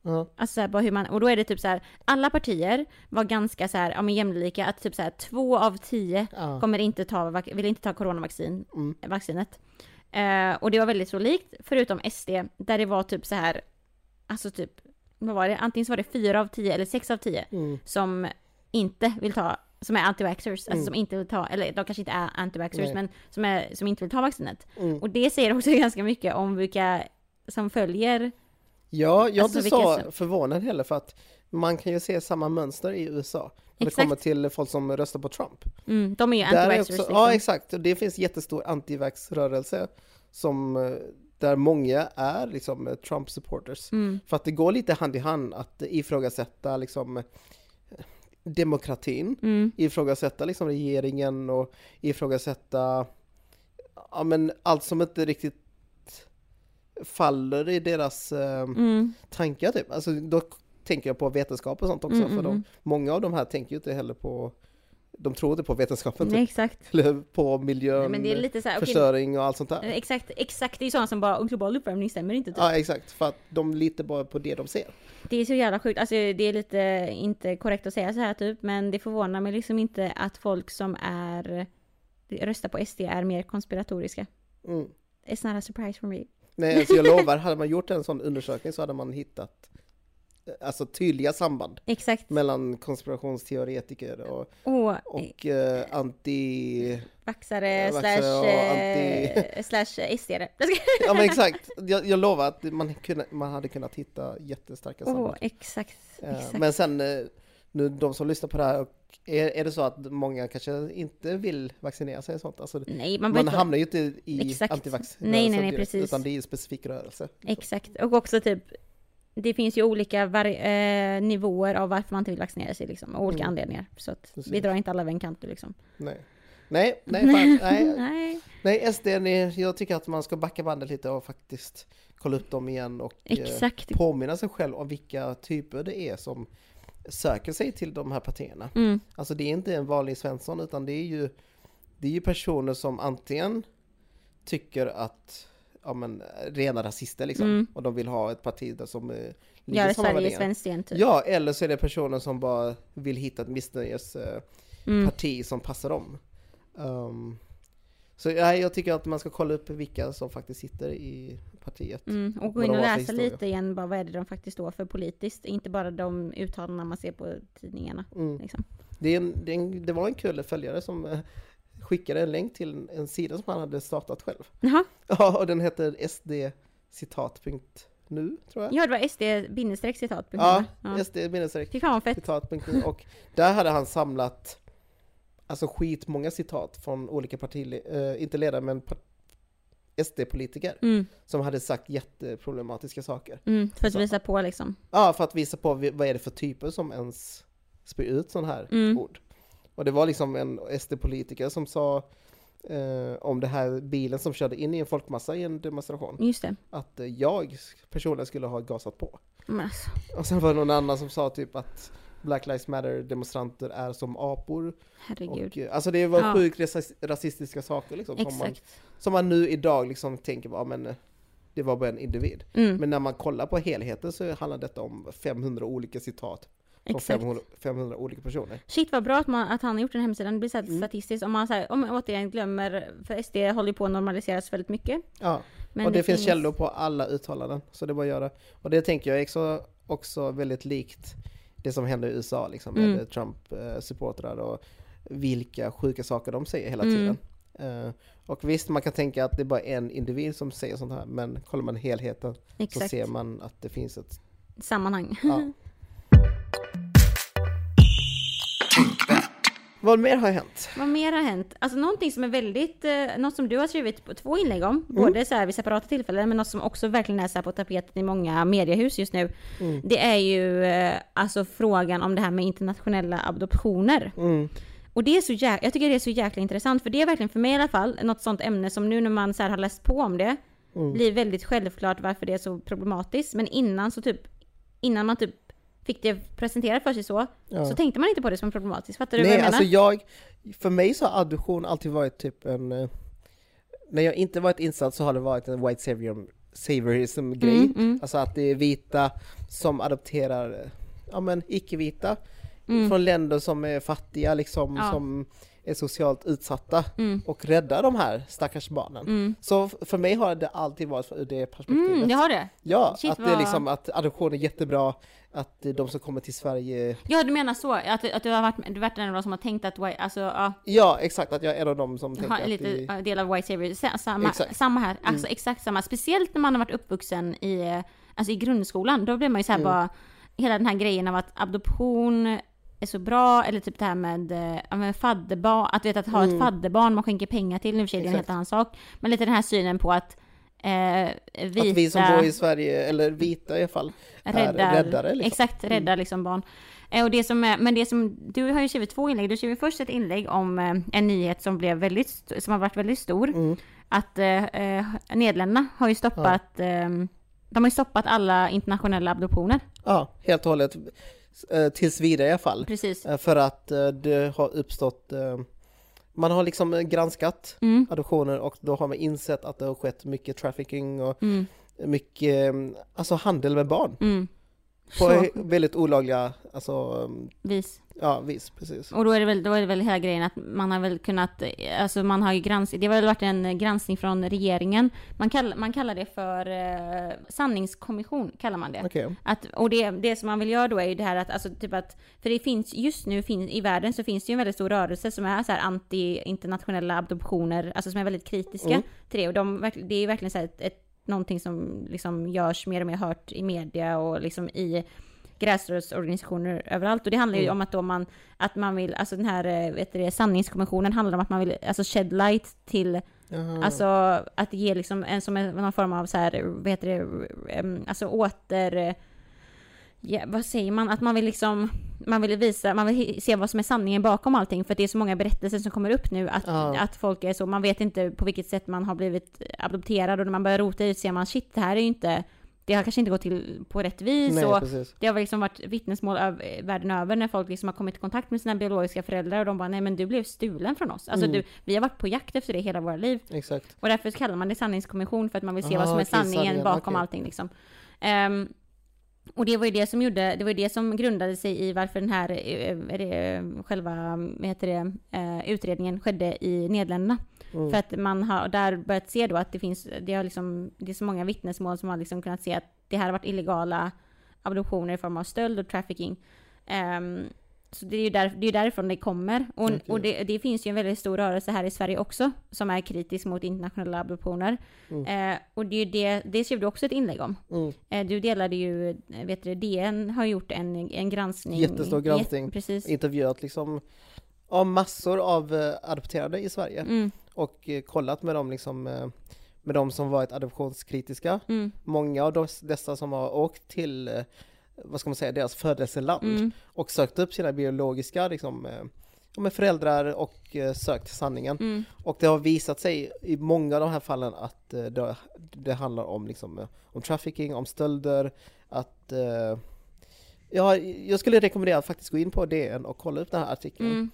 Ja. Alltså så här, bara hur man, och då är det typ så här, alla partier var ganska så här, ja men jämlika, att typ så här två av tio Ja. kommer inte ta, vill inte ta coronavaccin, Mm. vaccinet. Eh, och det var väldigt så likt, förutom SD, där det var typ så här, alltså typ, vad var det, antingen så var det fyra av tio eller sex av tio Mm. som inte vill ta som är anti-vaxxers, alltså Mm. som inte vill ta, eller de kanske inte är anti-vaxxers, men som, är, som inte vill ta vaccinet. Mm. Och det säger också ganska mycket om vilka som följer. Ja, jag är Alltså, inte så- förvånad heller för att man kan ju se samma mönster i USA. När det kommer till folk som röstar på Trump. Mm, de är ju anti-vaxxers liksom. Ja, exakt. Och det finns jättestor antivax-rörelse som eh, där många är liksom eh, Trump-supporters. Mm. För att det går lite hand i hand att ifrågasätta liksom eh, demokratin, Mm. ifrågasätta liksom regeringen och ifrågasätta ja, men allt som inte riktigt faller i deras eh, Mm. tankar typ. Alltså då tänker jag på vetenskap och sånt också. Mm, för mm, de, mm. många av de här tänker ju inte heller på de tror inte på vetenskapen typ. Nej, exakt. Eller på miljön, men det är lite så här, förstöring och allt sånt där. eh, exakt, exakt, det är ju sådana som bara, "Och global uppvärmning stämmer inte typ. Ja exakt, för att de litar bara på det de ser. Det är så jävla sjukt, alltså det är lite inte korrekt att säga så här typ, men det förvånar mig liksom inte att folk som är röstar på SD är mer konspiratoriska. Mm. It's not a surprise for me. Nej, alltså jag lovar, hade man gjort en sån undersökning så hade man hittat alltså tydliga samband Exakt. mellan konspirationsteoretiker och, Och, och eh, anti... vaxare Ja, slash, vaxare och eh, slash SD. Ja men exakt, jag, jag lovar att man, kunde, man hade kunnat hitta jättestarka samband. exakt. Eh, exakt. Men sen, eh, nu de som lyssnar på det här, är, är det så att många kanske inte vill vaccinera sig och sånt? Alltså, nej, man, man hamnar ju inte i antivax Nej, nej, nej, precis. Utan det är en specifik rörelse. Exakt. Och också typ, det finns ju olika eh, nivåer av varför man inte vill vaccinera sig liksom, och olika Mm. anledningar. Så att vi drar inte alla över en kant liksom. Nej, nej, nej, fan, nej, nej. nej SD, ni, jag tycker att man ska backa bandet lite och faktiskt kolla upp dem igen och eh, Exakt. påminna sig själv om vilka typer det är som söker sig till de här partierna. Mm. Alltså det är inte en vanlig Svensson utan det är ju, det är ju personer som antingen tycker att ja, men, rena rasister liksom Mm. och de vill ha ett parti där som eh, Gör Sverige svenskt igen typ. Ja, eller så är det personer som bara vill hitta ett missnöjesparti Mm. parti som passar dem. Um, så ja, jag tycker att man ska kolla upp vilka som faktiskt sitter i partiet. Mm, och gå in och läsa lite igen, bara vad är det de faktiskt står för politiskt, inte bara de uttalanden man ser på tidningarna. Mm. Liksom. Det, en, det, en, det var en kul följare som eh, skickade en länk till en, sida som han hade startat själv. Jaha, Ja, och den heter sdcitat.nu tror jag. ja det var SD-citat. Ja, ja. sd Fy fan vad fett. citat.nu och där hade han samlat alltså skitmånga citat från olika partiledare, inte ledare men par- SD-politiker Mm, som hade sagt jätteproblematiska saker. mm, för att Så- visa på liksom. Ja, för att visa på vad är det för typer som ens spyr ut sådana här Mm. ord. Och det var liksom en SD-politiker som sa eh, om det här bilen som körde in i en folkmassa i en demonstration, Just det. att eh, jag personligen skulle ha gasat på. Men alltså, Och sen var det någon annan som sa typ att Black Lives Matter demonstranter är som apor. herregud. Och, eh, alltså det var Ja. sjukt ras- rasistiska saker liksom, som man, Exakt. som man nu idag liksom tänker, ja men eh, det var bara en individ. Mm, Men när man kollar på helheten så handlar detta om 500 olika citat från exakt. 500, 500 olika personer. Shit vad bra att, man, att han har gjort den hemsidan, det blir så Mm. statistiskt. Om man, så här, om man återigen glömmer, för SD håller på att normaliseras väldigt mycket. Ja, Men och det, finns källor på alla uttalanden, så det är bara att göra. Och det tänker jag är också, också väldigt likt det som händer i USA liksom, med Mm. Trump-supportrar och vilka sjuka saker de säger hela Mm. tiden. Eh, och visst, man kan tänka att det är bara en individ som säger sånt här, men kollar man helheten så Exakt. ser man att det finns ett... Sammanhang. Ja. Vad mer har hänt? Vad mer har hänt? Alltså någonting som är väldigt, eh, något som du har skrivit på två inlägg om, Mm. både så här vid separata tillfällen, men något som också verkligen är så på tapeten i många mediehus just nu. Mm. Det är ju eh, alltså frågan om det här med internationella adoptioner. Mm. Och det är så jäkla, jag tycker det är så jäkla intressant, för det är verkligen för mig i alla fall något sånt ämne som nu när man så har läst på om det, Mm. blir väldigt självklart varför det är så problematiskt. Men innan så typ, innan man typ fick det presenterat för sig så, Ja. så tänkte man inte på det som problematiskt. Fattar du Nej, vad jag menar? alltså jag, för mig så har adoption alltid varit typ en, eh, när jag inte varit insatt så har det varit en white savior, saviorism grej. Mm, mm. Alltså att det är vita som adopterar, eh, ja men icke-vita Mm. från länder som är fattiga liksom, Ja. som är socialt utsatta Mm. och rädda de här stackars barnen. Mm. Så för mig har det alltid varit ur det perspektivet. Mm, det har det? Ja, Shit, att det är liksom att adoption är jättebra, att de som kommer till Sverige Ja, du menar så? Att, att du har varit, du har varit en av de som har tänkt att, alltså, ja, Ja, exakt, att jag är en av dem som tänker ha, att lite det, del av white savior. Sa- Samma, Exakt. samma här, alltså Mm. exakt samma. Speciellt när man har varit uppvuxen i, eh, alltså i grundskolan, då blir man ju så här Mm. bara, hela den här grejen av att adoption är så bra, eller typ det här med, eh, ja, med fadderbarn, att, vet, att ha Mm. ett fadderbarn man skänker pengar till, nu för sig det är en helt annan sak. Men lite den här synen på att eh, vita, att vi som bor i Sverige, eller vita i alla fall, är räddar, räddare. Liksom. Exakt, räddar liksom barn. Eh, Och det som är, men det som, du har ju skrivit två inlägg. Du skrev först ett inlägg om eh, en nyhet som blev väldigt, som har varit väldigt stor. Mm. Att Nederländerna har ju stoppat, eh, de har ju stoppat alla internationella adoptioner. Ja, helt och hållet. Eh, Tills vidare i alla fall. Precis. Eh, För att eh, det har uppstått, man har liksom granskat Mm, adoptioner och då har man insett att det har skett mycket trafficking och mm, mycket, alltså handel med barn. mm. På Så, väldigt olagliga, alltså, eh, vis. Ja vis, precis. Och då är, det väl, då är det väl hela grejen att man har väl kunnat, alltså man har ju granskat, det har väl varit en granskning från regeringen. Man, kall, man kallar det för eh, sanningskommission, kallar man det. Okej. Att, och det, det som man vill göra då är ju det här att, alltså typ att, för det finns, just nu finns, i världen så finns det ju en väldigt stor rörelse som är så här anti-internationella adoptioner, alltså som är väldigt kritiska Mm. till det. Och de, det är ju verkligen så här ett, ett, någonting som liksom görs mer och mer hört i media och liksom i gräsrötsorganisationer överallt. Och det handlar ju Mm. om att då man, att man vill, alltså den här, eh, vet du sanningskommissionen handlar om att man vill, alltså shed light till Jaha. Alltså att ge liksom en som en, någon form av så här, vad heter det, alltså åter... Ja, vad säger man? Att man vill liksom, man vill visa, man vill se vad som är sanningen bakom allting. För det är så många berättelser som kommer upp nu att, Ja. att folk är så, man vet inte på vilket sätt man har blivit adopterad och när man börjar rota i det ser man shit, det här är ju inte, det har kanske inte gått till på rätt vis. Nej, och precis. det har liksom varit vittnesmål av, världen över när folk liksom har kommit i kontakt med sina biologiska föräldrar och de bara nej men du blev stulen från oss. Alltså Mm. du, vi har varit på jakt efter det hela våra liv. Exakt. Och därför kallar man det sanningskommission för att man vill se Aha, vad som är okej, sanningen bakom okej. allting liksom. Ehm, och det var ju det som gjorde, det var det som grundade sig i varför den här, eh, själva, vad heter det, eh, utredningen skedde i Nederländerna. Mm. För att man har där börjat se då att det finns, det har liksom, det är så många vittnesmål som har liksom kunnat se att det här har varit illegala adoptioner i form av stöld och trafficking. Ehm, så det är ju där, det är därifrån det kommer. Och, Okej. och det, det finns ju en väldigt stor rörelse här i Sverige också som är kritisk mot internationella adoptioner. Mm. Eh, och det är det, det skrev du också ett inlägg om. Mm. Eh, du delade ju, vet du, DN har gjort en, en granskning. Jättestor granskning. Jätte- precis. Intervjuat liksom av massor av eh, adopterade i Sverige Mm, och eh, kollat med dem liksom eh, med de som varit adoptionskritiska. mm, Många av dess- dessa som har åkt till, eh, vad ska man säga, deras födelseland mm, och sökt upp sina biologiska liksom, eh, med föräldrar och eh, sökt sanningen. mm, Och det har visat sig i många av de här fallen att eh, det, det handlar om, liksom, om trafficking, om stölder, att ja, jag skulle rekommendera att faktiskt gå in på DN och kolla upp den här artikeln. mm.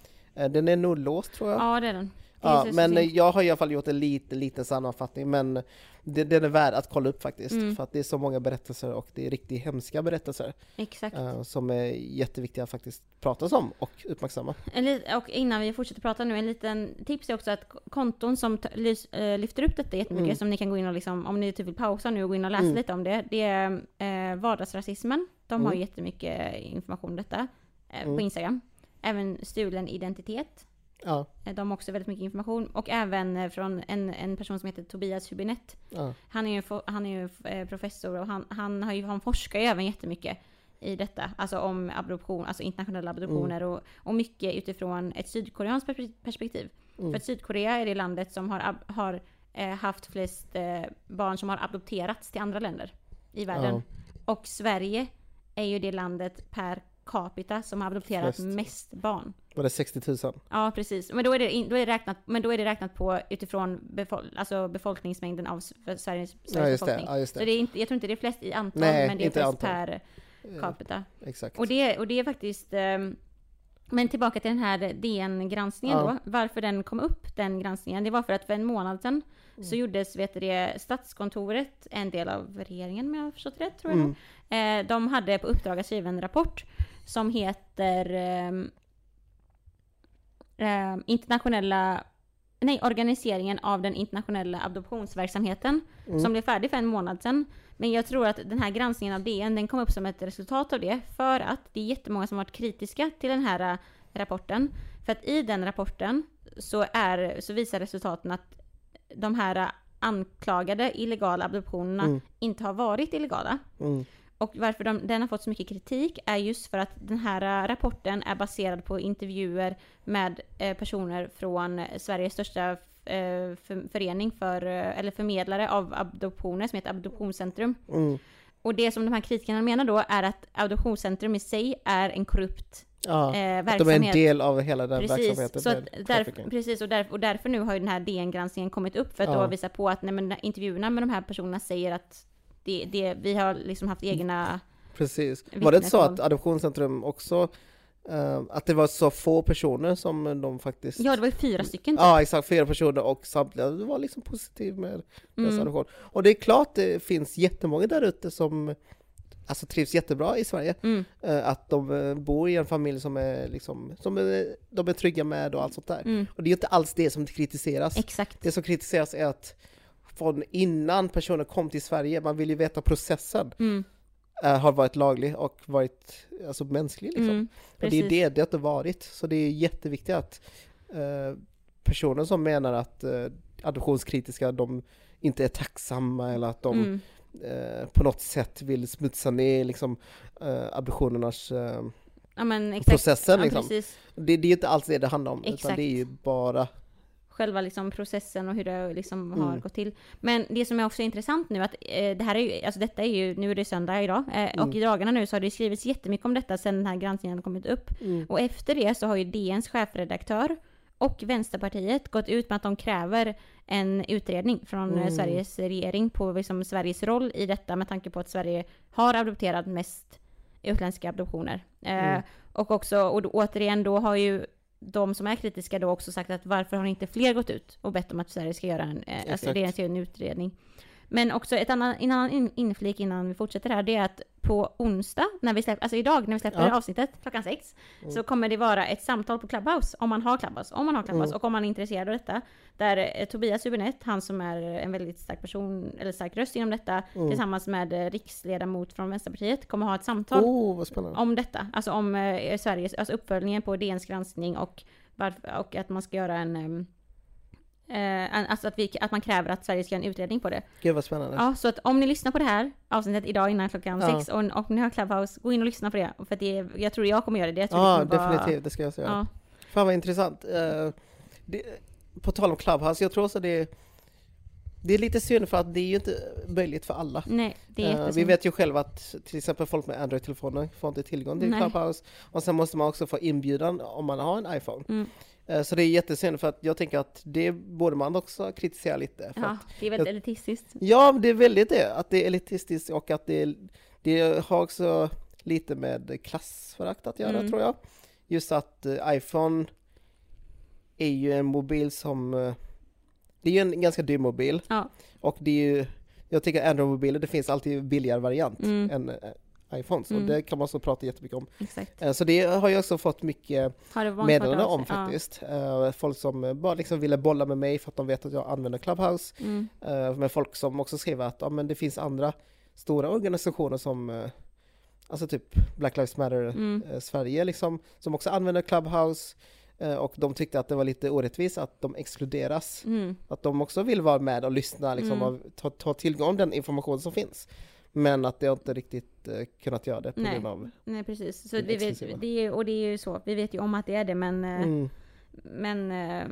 Den är nog låst tror jag. Ja, det är den. Ja, men eh, synd. jag har i alla fall gjort en liten, liten sammanfattning men det, den är värd att kolla upp faktiskt. Mm. För att det är så många berättelser och det är riktigt hemska berättelser Exakt. eh, som är jätteviktiga att faktiskt pratas om och uppmärksamma. En och innan vi fortsätter prata nu, en liten tips är också att konton som eh, lyfter upp detta jättemycket, Mm. som ni kan gå in och liksom, om ni typ vill pausa nu och gå in och läsa Mm. lite om det, det är eh, vardagsrasismen. De har Mm. jättemycket information om detta eh, på Mm. Instagram. Även stulen identitet. Ja, Eh, De har också väldigt mycket information. Och även eh, från en, en person som heter Tobias Hübinette. ja, Han är ju, han är ju eh, professor och han, han, har ju, han forskar ju även jättemycket i detta. Alltså om adoption, alltså internationella adoptioner och, och mycket utifrån ett sydkoreanskt perspe- perspektiv. Mm. För att Sydkorea är det landet som har, har haft flest barn som har adopterats till andra länder i världen. Ja. Och Sverige är ju det landet per capita som har adopterat Flest. mest barn. var det 60 000? Ja, precis. Men då är det, in, då är det, räknat, men då är det räknat på utifrån befol, alltså befolkningsmängden av Sveriges, Sveriges Ja just det, befolkning. ja, just Så det. det är inte, jag tror inte det är flest i antal, Nej, men det är flest antal. per Eh, capita. Exakt. Och det, och det är faktiskt... ehm, men tillbaka till den här DN-granskningen Ja. då. Varför den kom upp, den granskningen. Det var för att för en månad sedan Mm. så gjordes, vet du det, Statskontoret, en del av regeringen om jag har förstått rätt, tror jag Mm. eh, De hade på uppdrag att skriva en rapport som heter... eh, internationella, nej organiseringen av den internationella adoptionsverksamheten Mm. som blev färdig för en månad sedan. Men jag tror att den här granskningen av DN, den kom upp som ett resultat av det för att det är jättemånga som har varit kritiska till den här eh, rapporten. För att i den rapporten så, är, så visar resultaten att de här eh, anklagade illegala adoptionerna Mm. inte har varit illegala. Mm. Och varför de, den har fått så mycket kritik är just för att den här äh, rapporten är baserad på intervjuer med eh, personer från Sveriges största eh, för, förening för, eh, eller förmedlare av adoptioner som heter Adoptionscentrum. Mm. Och det som de här kritikerna menar då är att Adoptionscentrum i sig är en korrupt Ja, eh, att de är verksamhet. en del av hela den Precis, verksamheten så att där, trafficking. precis och, där, och därför nu har ju den här DN-granskningen kommit upp för att Ja. då visa på att nej, men, intervjuerna med de här personerna säger att det, det, vi har liksom haft egna Precis. Var det inte så att Adoptionscentrum också, eh, att det var så få personer som de faktiskt... Ja, det var ju fyra stycken typ. Ja, exakt, fyra personer och samtliga var liksom positiv med deras Mm. adoption. Och det är klart det finns jättemånga där ute som alltså, trivs jättebra i Sverige. Mm. Eh, Att de eh, bor i en familj som är liksom, som är, de är trygga med och allt sånt där. Mm. Och det är ju inte alls det som kritiseras. Exakt. Det som kritiseras är att från innan personen kom till Sverige, man vill ju veta processen, Mm. eh, har varit laglig och varit alltså, mänsklig. Liksom. Mm. och det är det det inte varit. Så det är jätteviktigt att eh, personer som menar att eh, adoptionskritiska, de inte är tacksamma eller att de Mm. eh, på något sätt vill smutsa ner liksom, adoptionernas Ja men processen. Ja, Liksom. Det, det är inte alls det det handlar om, utan det är ju bara Själva liksom processen och hur det liksom har Mm. gått till. Men det som är också intressant nu att eh, det här är ju, alltså detta är ju, nu är det söndag idag, eh, Mm. och i dagarna nu så har det skrivits jättemycket om detta sedan den här granskningen kommit upp. Mm. Och efter det så har ju DNs chefredaktör och Vänsterpartiet gått ut med att de kräver en utredning från eh, Mm. Sveriges regering på liksom Sveriges roll i detta med tanke på att Sverige har adopterat mest utländska adoptioner. Eh, Mm. och också, och då, återigen då har ju de som är kritiska då också sagt att varför har inte fler gått ut och bett om att Sverige ska göra en, eh, alltså ska göra en utredning. Men också ett annat, en annan in- inflik innan vi fortsätter här, det är att på onsdag, när vi släpper, alltså idag när vi släpper Ja. avsnittet klockan sex, Mm. så kommer det vara ett samtal på Clubhouse, om man har Clubhouse, om man har Clubhouse Mm. och om man är intresserad av detta. Där eh, Tobias Hübinette, han som är en väldigt stark person, eller stark röst inom detta, Mm. tillsammans med eh, riksledamot från Vänsterpartiet, kommer ha ett samtal Oh, om detta. Alltså om eh, Sveriges, alltså uppföljningen på DNs granskning och, varför, och att man ska göra en ehm, eh, alltså att, vi, att man kräver att Sverige ska göra en utredning på det. Gud vad spännande. Ja, så att om ni lyssnar på det här avsnittet idag innan klockan Ja. sex och, och ni har Clubhouse, gå in och lyssna på det. För att det, är- jag tror jag kommer göra det. Ja, det definitivt, det ska jag säga. Ja, Fan vad intressant. Eh, det, på tal om Clubhouse, jag tror också det det är lite synd för att det är ju inte möjligt för alla. nej, det är jättesynd. vi vet ju själva att till exempel folk med Android-telefoner får inte tillgång till Nej. Clubhouse. Och sen måste man också få inbjudan om man har en iPhone. Mm. Eh, Så det är jättesynd för att jag tänker att det borde man också kritisera lite. Ja, det är väldigt jag- elitistiskt. ja, det är väldigt det. Att det är elitistiskt och att det, det har också lite med klassförakt att göra Mm. tror jag. Just att eh, iPhone är ju en mobil som... eh, det är ju en ganska dyr mobil. Ja. Och det är ju... Jag tycker Android-mobiler, det finns alltid billigare variant Mm. än iPhones. Mm. Och det kan man också prata jättemycket om. Exakt. Eh, Så det har jag också fått mycket meddelanden av om sig? Ja. faktiskt. Eh, Folk som bara liksom ville bolla med mig för att de vet att jag använder Clubhouse. Mm. Eh, Men folk som också skriver att ja, men det finns andra stora organisationer som Alltså typ Black Lives Matter Mm. Sverige liksom, som också använder Clubhouse och de tyckte att det var lite orättvist att de exkluderas. Mm. Att de också vill vara med och lyssna liksom, Mm. och ta, ta tillgång till den information som finns. Men att de inte riktigt eh, kunnat göra det på Nej. grund av... Nej, precis. Så vi vet, det är, och det är ju så. Vi vet ju om att det är det, men... eh, Mm. Men... eh,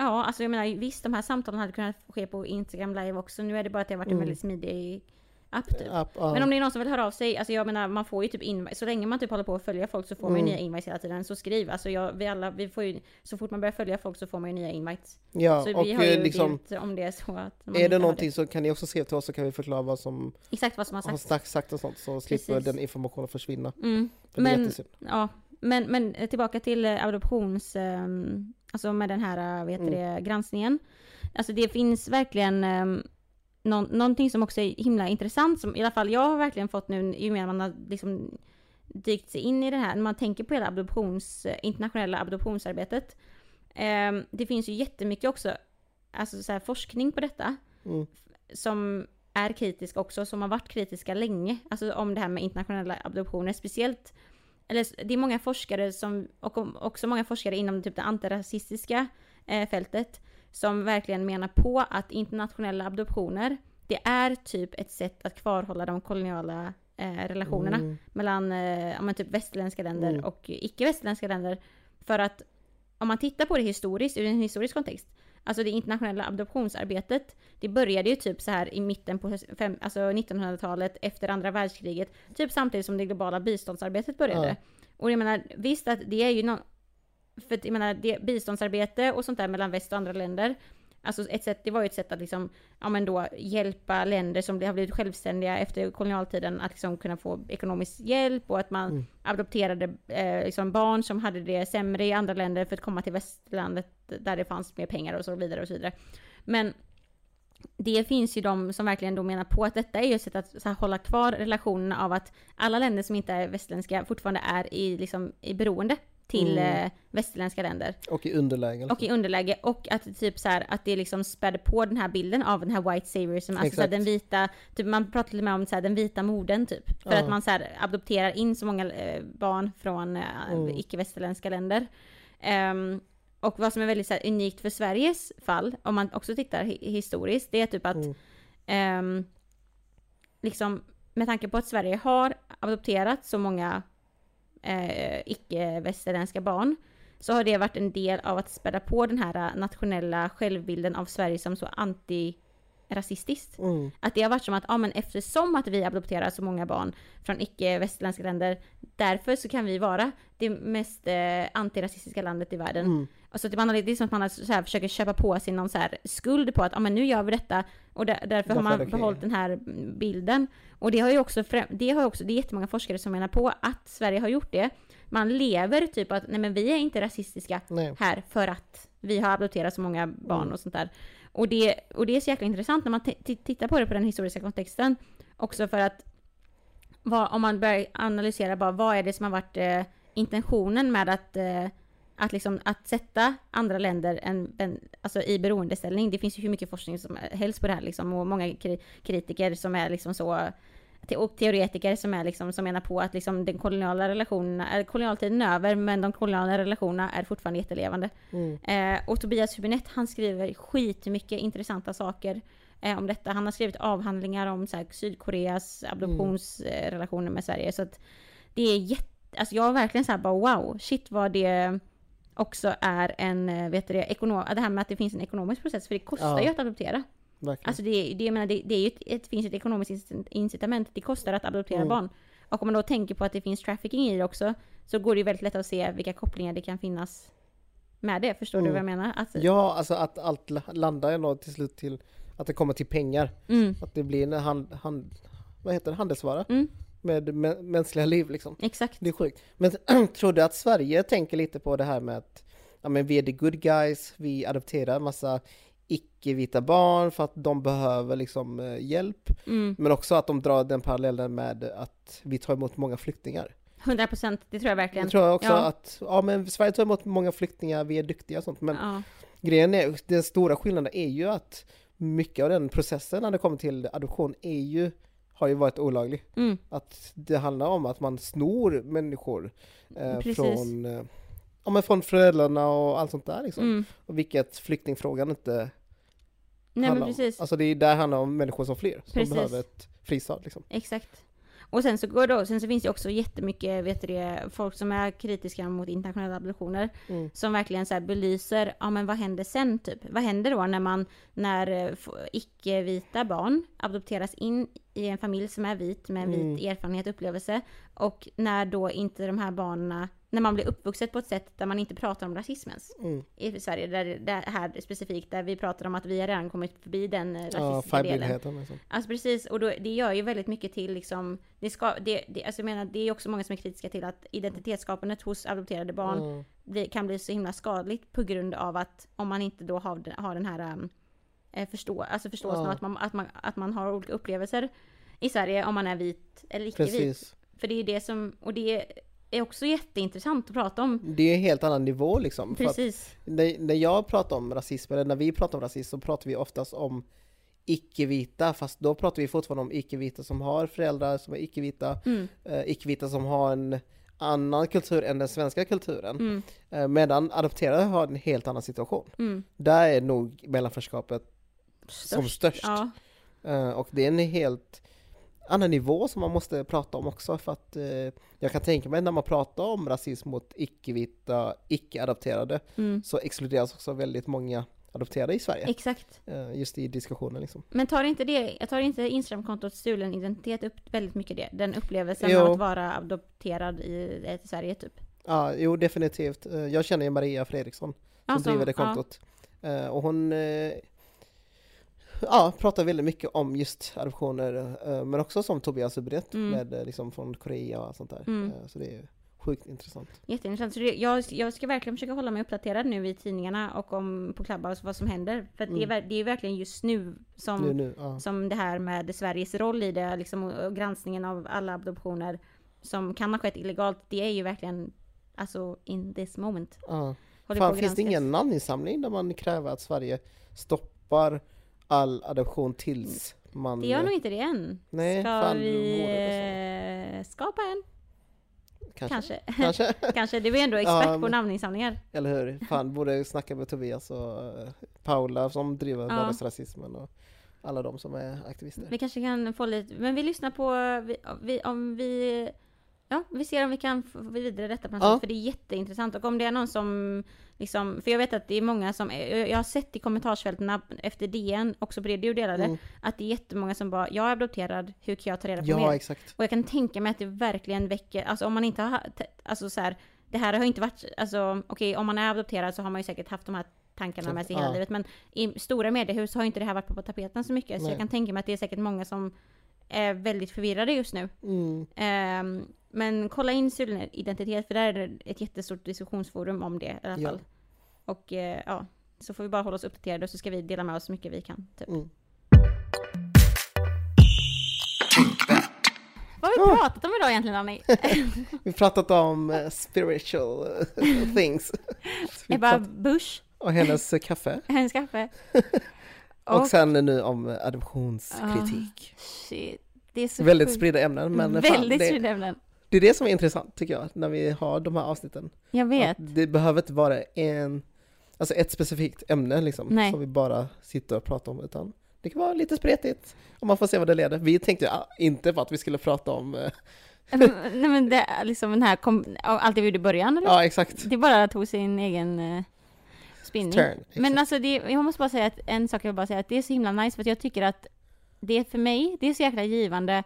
Ja, alltså jag menar visst, de här samtalen hade kunnat ske på Instagram live också. Nu är det bara att det har varit en Mm. väldigt smidig app typ. App, ja. Men om det är någon som vill höra av sig, alltså jag menar man får ju typ invites, så länge man typ håller på att följa folk så får man ju Mm. nya invites hela tiden. Så skriv, alltså jag, vi alla, vi får ju, så fort man börjar följa folk så får man ju nya invites. ja, så och vi har ju eh, liksom, om det är så att man är det någonting så kan ni också skriva till oss så kan vi förklara vad som Exakt vad som har sagts. sagt, sagt och sånt så slipper Precis. den informationen försvinna. Mm. För det Men, ja, men, men eh, tillbaka till eh, adoptions, ehm, alltså med den här, vad heter Mm. det, granskningen. Alltså det finns verkligen um, någon, någonting som också är himla intressant, som i alla fall jag har verkligen fått nu, ju mer man har liksom dykt sig in i det här, när man tänker på hela adoptions, internationella adoptionsarbetet. Eh, det finns ju jättemycket också, alltså så här, forskning på detta. Mm. Som är kritisk också, som har varit kritiska länge. Alltså om det här med internationella adoptioner, speciellt eller det är många forskare som, och också många forskare inom typ det antirasistiska eh, fältet, som verkligen menar på att internationella adoptioner, det är typ ett sätt att kvarhålla de koloniala eh, relationerna Mm. mellan eh, men typ västerländska länder Mm. och icke-västerländska länder. För att om man tittar på det historiskt, ur en historisk kontext, alltså det internationella adoptionsarbetet, det började ju typ så här i mitten på fem, alltså 1900-talet, efter andra världskriget, typ samtidigt som det globala biståndsarbetet började. Ja. Och jag menar, visst att det är ju någon, för att jag menar, det, biståndsarbete och sånt där mellan väst och andra länder, alltså ett sätt, det var ju ett sätt att liksom, ja men då hjälpa länder som har blivit självständiga efter kolonialtiden att liksom kunna få ekonomisk hjälp och att man Mm. adopterade eh, liksom barn som hade det sämre i andra länder för att komma till västlandet där det fanns mer pengar och så vidare och så vidare. Men det finns ju de som verkligen då menar på att detta är ju ett sätt att här, hålla kvar relationerna av att alla länder som inte är västerländska fortfarande är i, liksom, i beroende till Mm. eh, västerländska länder. Och i underläge. liksom. Och i underläge och att typ så här, att det liksom spädde på den här bilden av den här white saviorism, alltså så här, den vita, typ man pratar och med om så här, den vita moden typ. För Ja. att man så här, adopterar in så många eh, barn från eh, Mm. icke-västerländska länder. Ehm, och vad som är väldigt så här, unikt för Sveriges fall, om man också tittar hi- historiskt, det är typ att Mm. ehm, liksom med tanke på att Sverige har adopterat så många eh, icke-västerländska barn så har det varit en del av att späda på den här eh, nationella självbilden av Sverige som så antirasistiskt. Mm. Att det har varit som att, ja men eftersom att vi adopterar så många barn från icke-västerländska länder, därför så kan vi vara det mest eh, antirasistiska landet i världen. Mm. Och så att man, har- det är som att man har så här, försöker köpa på sig någon så här skuld på att ja, men nu gör vi detta och där, därför, har man behållit den här bilden. Och det har ju också, det har också, det är jättemånga forskare som menar på att Sverige har gjort det. Man lever typ att nej men vi är inte rasistiska Nej. här för att vi har adopterat så många barn Mm. och sånt där. Och det, och det är så jäkla intressant när man tittar på det på den historiska kontexten. Också för att vad, om man börjar analysera bara vad är det som har varit eh, intentionen med att, eh, att, liksom, att sätta andra länder en, en, alltså i beroendeställning. Det finns ju hur mycket forskning som helst på det här liksom, och många kri- kritiker som är liksom så och teoretiker som, är liksom, som menar på att liksom den koloniala relationerna, är kolonialtiden är över men de koloniala relationerna är fortfarande jättelevande. Mm. Eh, och Tobias Hübinette han skriver skitmycket intressanta saker eh, om detta. Han har skrivit avhandlingar om så här, Sydkoreas adoptionsrelationer med Sverige. Så att det är jätte, alltså jag har verkligen så här bara wow, shit vad det också är en, eh, vet du det, ekonom, det här med att det finns en ekonomisk process, för det kostar Ja. ju att adoptera. Verkligen. Alltså det, det, jag menar, det, det, är ju ett, det finns ett ekonomiskt incit- incitament, det kostar att adoptera Mm. barn. Och om man då tänker på att det finns trafficking i det också, så går det ju väldigt lätt att se vilka kopplingar det kan finnas med det. Förstår du Mm. vad jag menar? Att, Ja, alltså att allt la- landar ändå till slut till att det kommer till pengar. mm, Att det blir en hand, hand, vad heter det, handelsvara mm, med mä- mänskliga liv liksom. exakt. Det är sjukt. Men tror du att Sverige tänker lite på det här med att ja, men vi är the good guys, vi adopterar massa icke-vita barn för att de behöver liksom eh, hjälp. Mm, Men också att de drar den parallellen med att vi tar emot många flyktingar. 100 procent, det tror jag verkligen. Jag tror också Ja. att, ja men Sverige tar emot många flyktingar, vi är duktiga och sånt. Men Ja, grejen är, den stora skillnaden är ju att mycket av den processen när det kommer till adoption är ju, har ju varit olaglig. mm, Att det handlar om att man snor människor eh, från, eh, ja, men från föräldrarna och allt sånt där liksom. mm. Och vilket flyktingfrågan inte Nej men handlar om. precis. Alltså det är där handlar om människor som flyr, som Precis. behöver ett fristad liksom. Exakt. Och sen så går det, sen så finns det också jättemycket, vet du det, folk som är kritiska mot internationella adoptioner. Mm. Som verkligen så här belyser, ja men vad händer sen typ? Vad händer då när man, när eh, icke-vita barn adopteras in i en familj som är vit med en vit Mm. erfarenhet och upplevelse. Och när då inte de här barnen, när man blir uppvuxet på ett sätt där man inte pratar om rasismens. Mm. I Sverige, där, där här specifikt, där vi pratar om att vi har redan kommit förbi den eh, Ja, rasistiska delen. liksom. Alltså precis, och då, det gör ju väldigt mycket till liksom, det, ska, det, det, alltså jag menar, det är också många som är kritiska till att identitetsskapandet hos adopterade barn Mm. kan bli så himla skadligt på grund av att om man inte då har, har den här um, eh, förstå, alltså förståelsen Ja. att man, att, man, att man har olika upplevelser i Sverige om man är vit eller icke-vit. För det är det som, och det är också jätteintressant att prata om. Det är en helt annan nivå liksom. Precis. när, när jag pratar om rasism, eller när vi pratar om rasism, så pratar vi oftast om icke-vita, fast då pratar vi fortfarande om icke-vita som har föräldrar som är icke-vita, Mm. eh, icke-vita som har en annan kultur än den svenska kulturen. Mm. Eh, medan adopterade har en helt annan situation. Mm. Där är nog mellanförskapet som störst. Ja. Eh, och det är en helt annan nivå som man måste prata om också för att eh, jag kan tänka mig när man pratar om rasism mot icke-vita, icke-adopterade Mm. så exkluderas också väldigt många adopterade i Sverige. Exakt. eh, just i diskussionen liksom. Men tar inte det, jag tar inte Instagramkontot stulen identitet upp väldigt mycket det? Den upplevelsen Jo. av att vara adopterad i, i Sverige typ? Ja, jo definitivt. Jag känner ju Maria Fredriksson som Alltså, driver det kontot. Eh, och hon ja, pratar väldigt mycket om just adoptioner, eh, men också som Tobias Hübinette Mm. med eh, liksom från Korea och sånt där. Mm. Eh, så det är sjukt intressant. Jätteintressant. Så det, jag, jag ska verkligen försöka hålla mig uppdaterad nu i tidningarna och om, på Clubhouse vad som händer. För att det, är, Mm. det är verkligen just nu som, Nu, nu, ja. som det här med Sveriges roll i det, liksom, och, granskningen av alla adoptioner som kan ha skett illegalt. Det är ju verkligen, alltså in this moment. Ja. Fan, finns det ingen namninsamling där man kräver att Sverige stoppar all adoption tills man... Det gör nog inte det än. Nej, Ska fan, vi eh, skapa en? kanske. Kanske. Kanske. Du är ändå expert Ja, på namninsamlingar. Eller hur? Fan, borde snacka med Tobias och eh, Paula som driver Ja. vardagsrasismen och alla de som är aktivister. Vi kanske kan få lite, men vi lyssnar på, vi, om vi, ja vi ser om vi kan få vidare detta på något Ja. sätt, för det är jätteintressant. Och om det är någon som, liksom, för jag vet att det är många som, jag har sett i kommentarsfälten efter DN, också på det du delade, Mm. att det är jättemånga som bara, jag är adopterad, hur kan jag ta reda på Ja, mer? exakt. Och jag kan tänka mig att det verkligen väcker, alltså om man inte har, alltså så här, det här har inte varit, alltså okej om man är adopterad så har man ju säkert haft de här tankarna Så, med sig hela ja. livet, men i stora mediehus har inte det här varit på tapeten så mycket, så Nej. jag kan tänka mig att det är säkert många som är väldigt förvirrade just nu. Mm. Ehm, men kolla in identitet, för där är det ett jättestort diskussionsforum om det i alla Ja. fall. Och eh, ja, så får vi bara hålla oss uppdaterade och så ska vi dela med oss så mycket vi kan. Typ. Mm. Vad har vi pratat om idag egentligen Annie? Vi har pratat om eh, spiritual eh, things. Ebba Busch, och hennes kaffe. hennes kaffe. Och sen nu om adoptionskritik. Shit, det är så Väldigt spridda ämnen men fan, Väldigt det, spridda ämnen. Det är det som är intressant tycker jag när vi har de här avsnitten. Jag vet. Att det behöver inte vara en, alltså ett specifikt ämne liksom Nej. som vi bara sitter och pratar om utan det kan vara lite spretigt och man får se vad det leder. Vi tänkte ah, inte på att vi skulle prata om, eh, Nej men det är liksom den här, kom, allt det vi gjorde i början eller? ja exakt, Det bara tog sin egen eh, spinning. turn. Men alltså det, jag måste bara säga att en sak jag vill bara säga att det är så himla nice för att jag tycker att det är för mig, det är så jäkla givande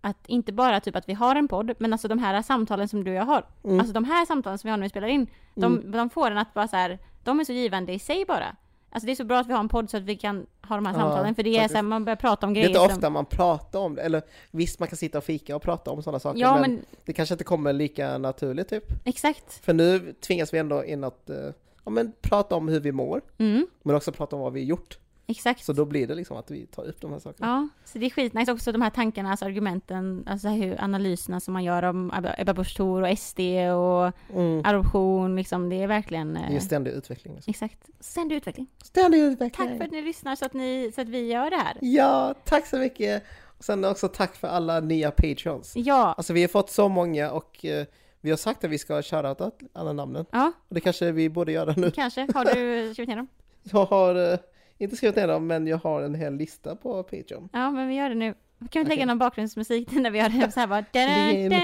att inte bara typ att vi har en podd, men alltså de här samtalen som du och jag har. Mm. Alltså de här samtalen som vi har när vi spelar in, de, de får en att bara så här, de är så givande i sig bara. Alltså det är så bra att vi har en podd så att vi kan ha de här Ja, samtalen, för det är faktiskt. så här, man börjar prata om det grejer är inte som- ofta man pratar om det, eller visst man kan sitta och fika och prata om sådana saker Ja men, men det kanske inte kommer lika naturligt typ. exakt. För nu tvingas vi ändå in att, eh, ja men prata om hur vi mår, Mm, men också prata om vad vi gjort. Exakt. Så då blir det liksom att vi tar upp de här sakerna. Ja, så det är skitnice också de här tankarna, alltså argumenten, alltså hur analyserna som man gör om Ebba- Busch Thor och SD och Mm. adoption, liksom det är verkligen... eh, Det är ju ständig utveckling. Liksom. Exakt. Ständig utveckling. Ständig utveckling! Tack för att ni lyssnar så att, ni, så att vi gör det här. Ja, tack så mycket! Och sen också tack för alla nya patreons. Ja, Alltså vi har fått så många och eh, vi har sagt att vi ska shoutouta alla namnen. ja, Och det kanske vi borde göra nu. kanske. Har du skrivit ner dem? Jag har eh, inte skrivit ner dem, men jag har en hel lista på Patreon. Ja, men vi gör det nu. Kan vi inte lägga någon bakgrundsmusik när vi gör det så här bara... Da, da,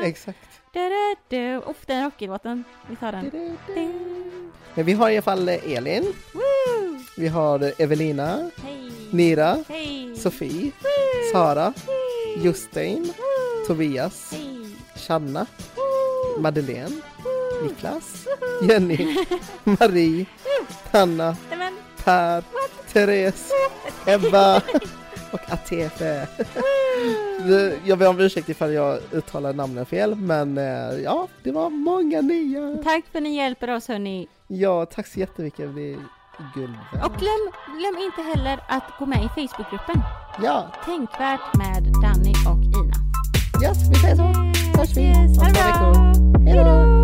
da, Exakt. da, da, da. Uff, den rocklåten. Vi tar den. Men vi har i alla fall eh, Elin, Woo! vi har eh, Evelina, Hej! Nira, Hej! Sofie, Woo! Sara, Hej! Justin, Woo! Tobias, Hej! Shanna, Woo! Madeleine! Niklas, Jenny, Marie, Hanna, Per, Therese, Ebba och Atefe. Jag ber om ursäkt ifall jag uttalar namnen fel, men eh, ja, det var många nya. Tack för att ni hjälper oss hörni. Ja, tack så jättemycket. Är guld. Och glöm, glöm inte heller att gå med i Facebookgruppen Ja, Tänkvärt med Danny och Ina. Yes, vi säger så. Hörs vi om Ha det två veckor.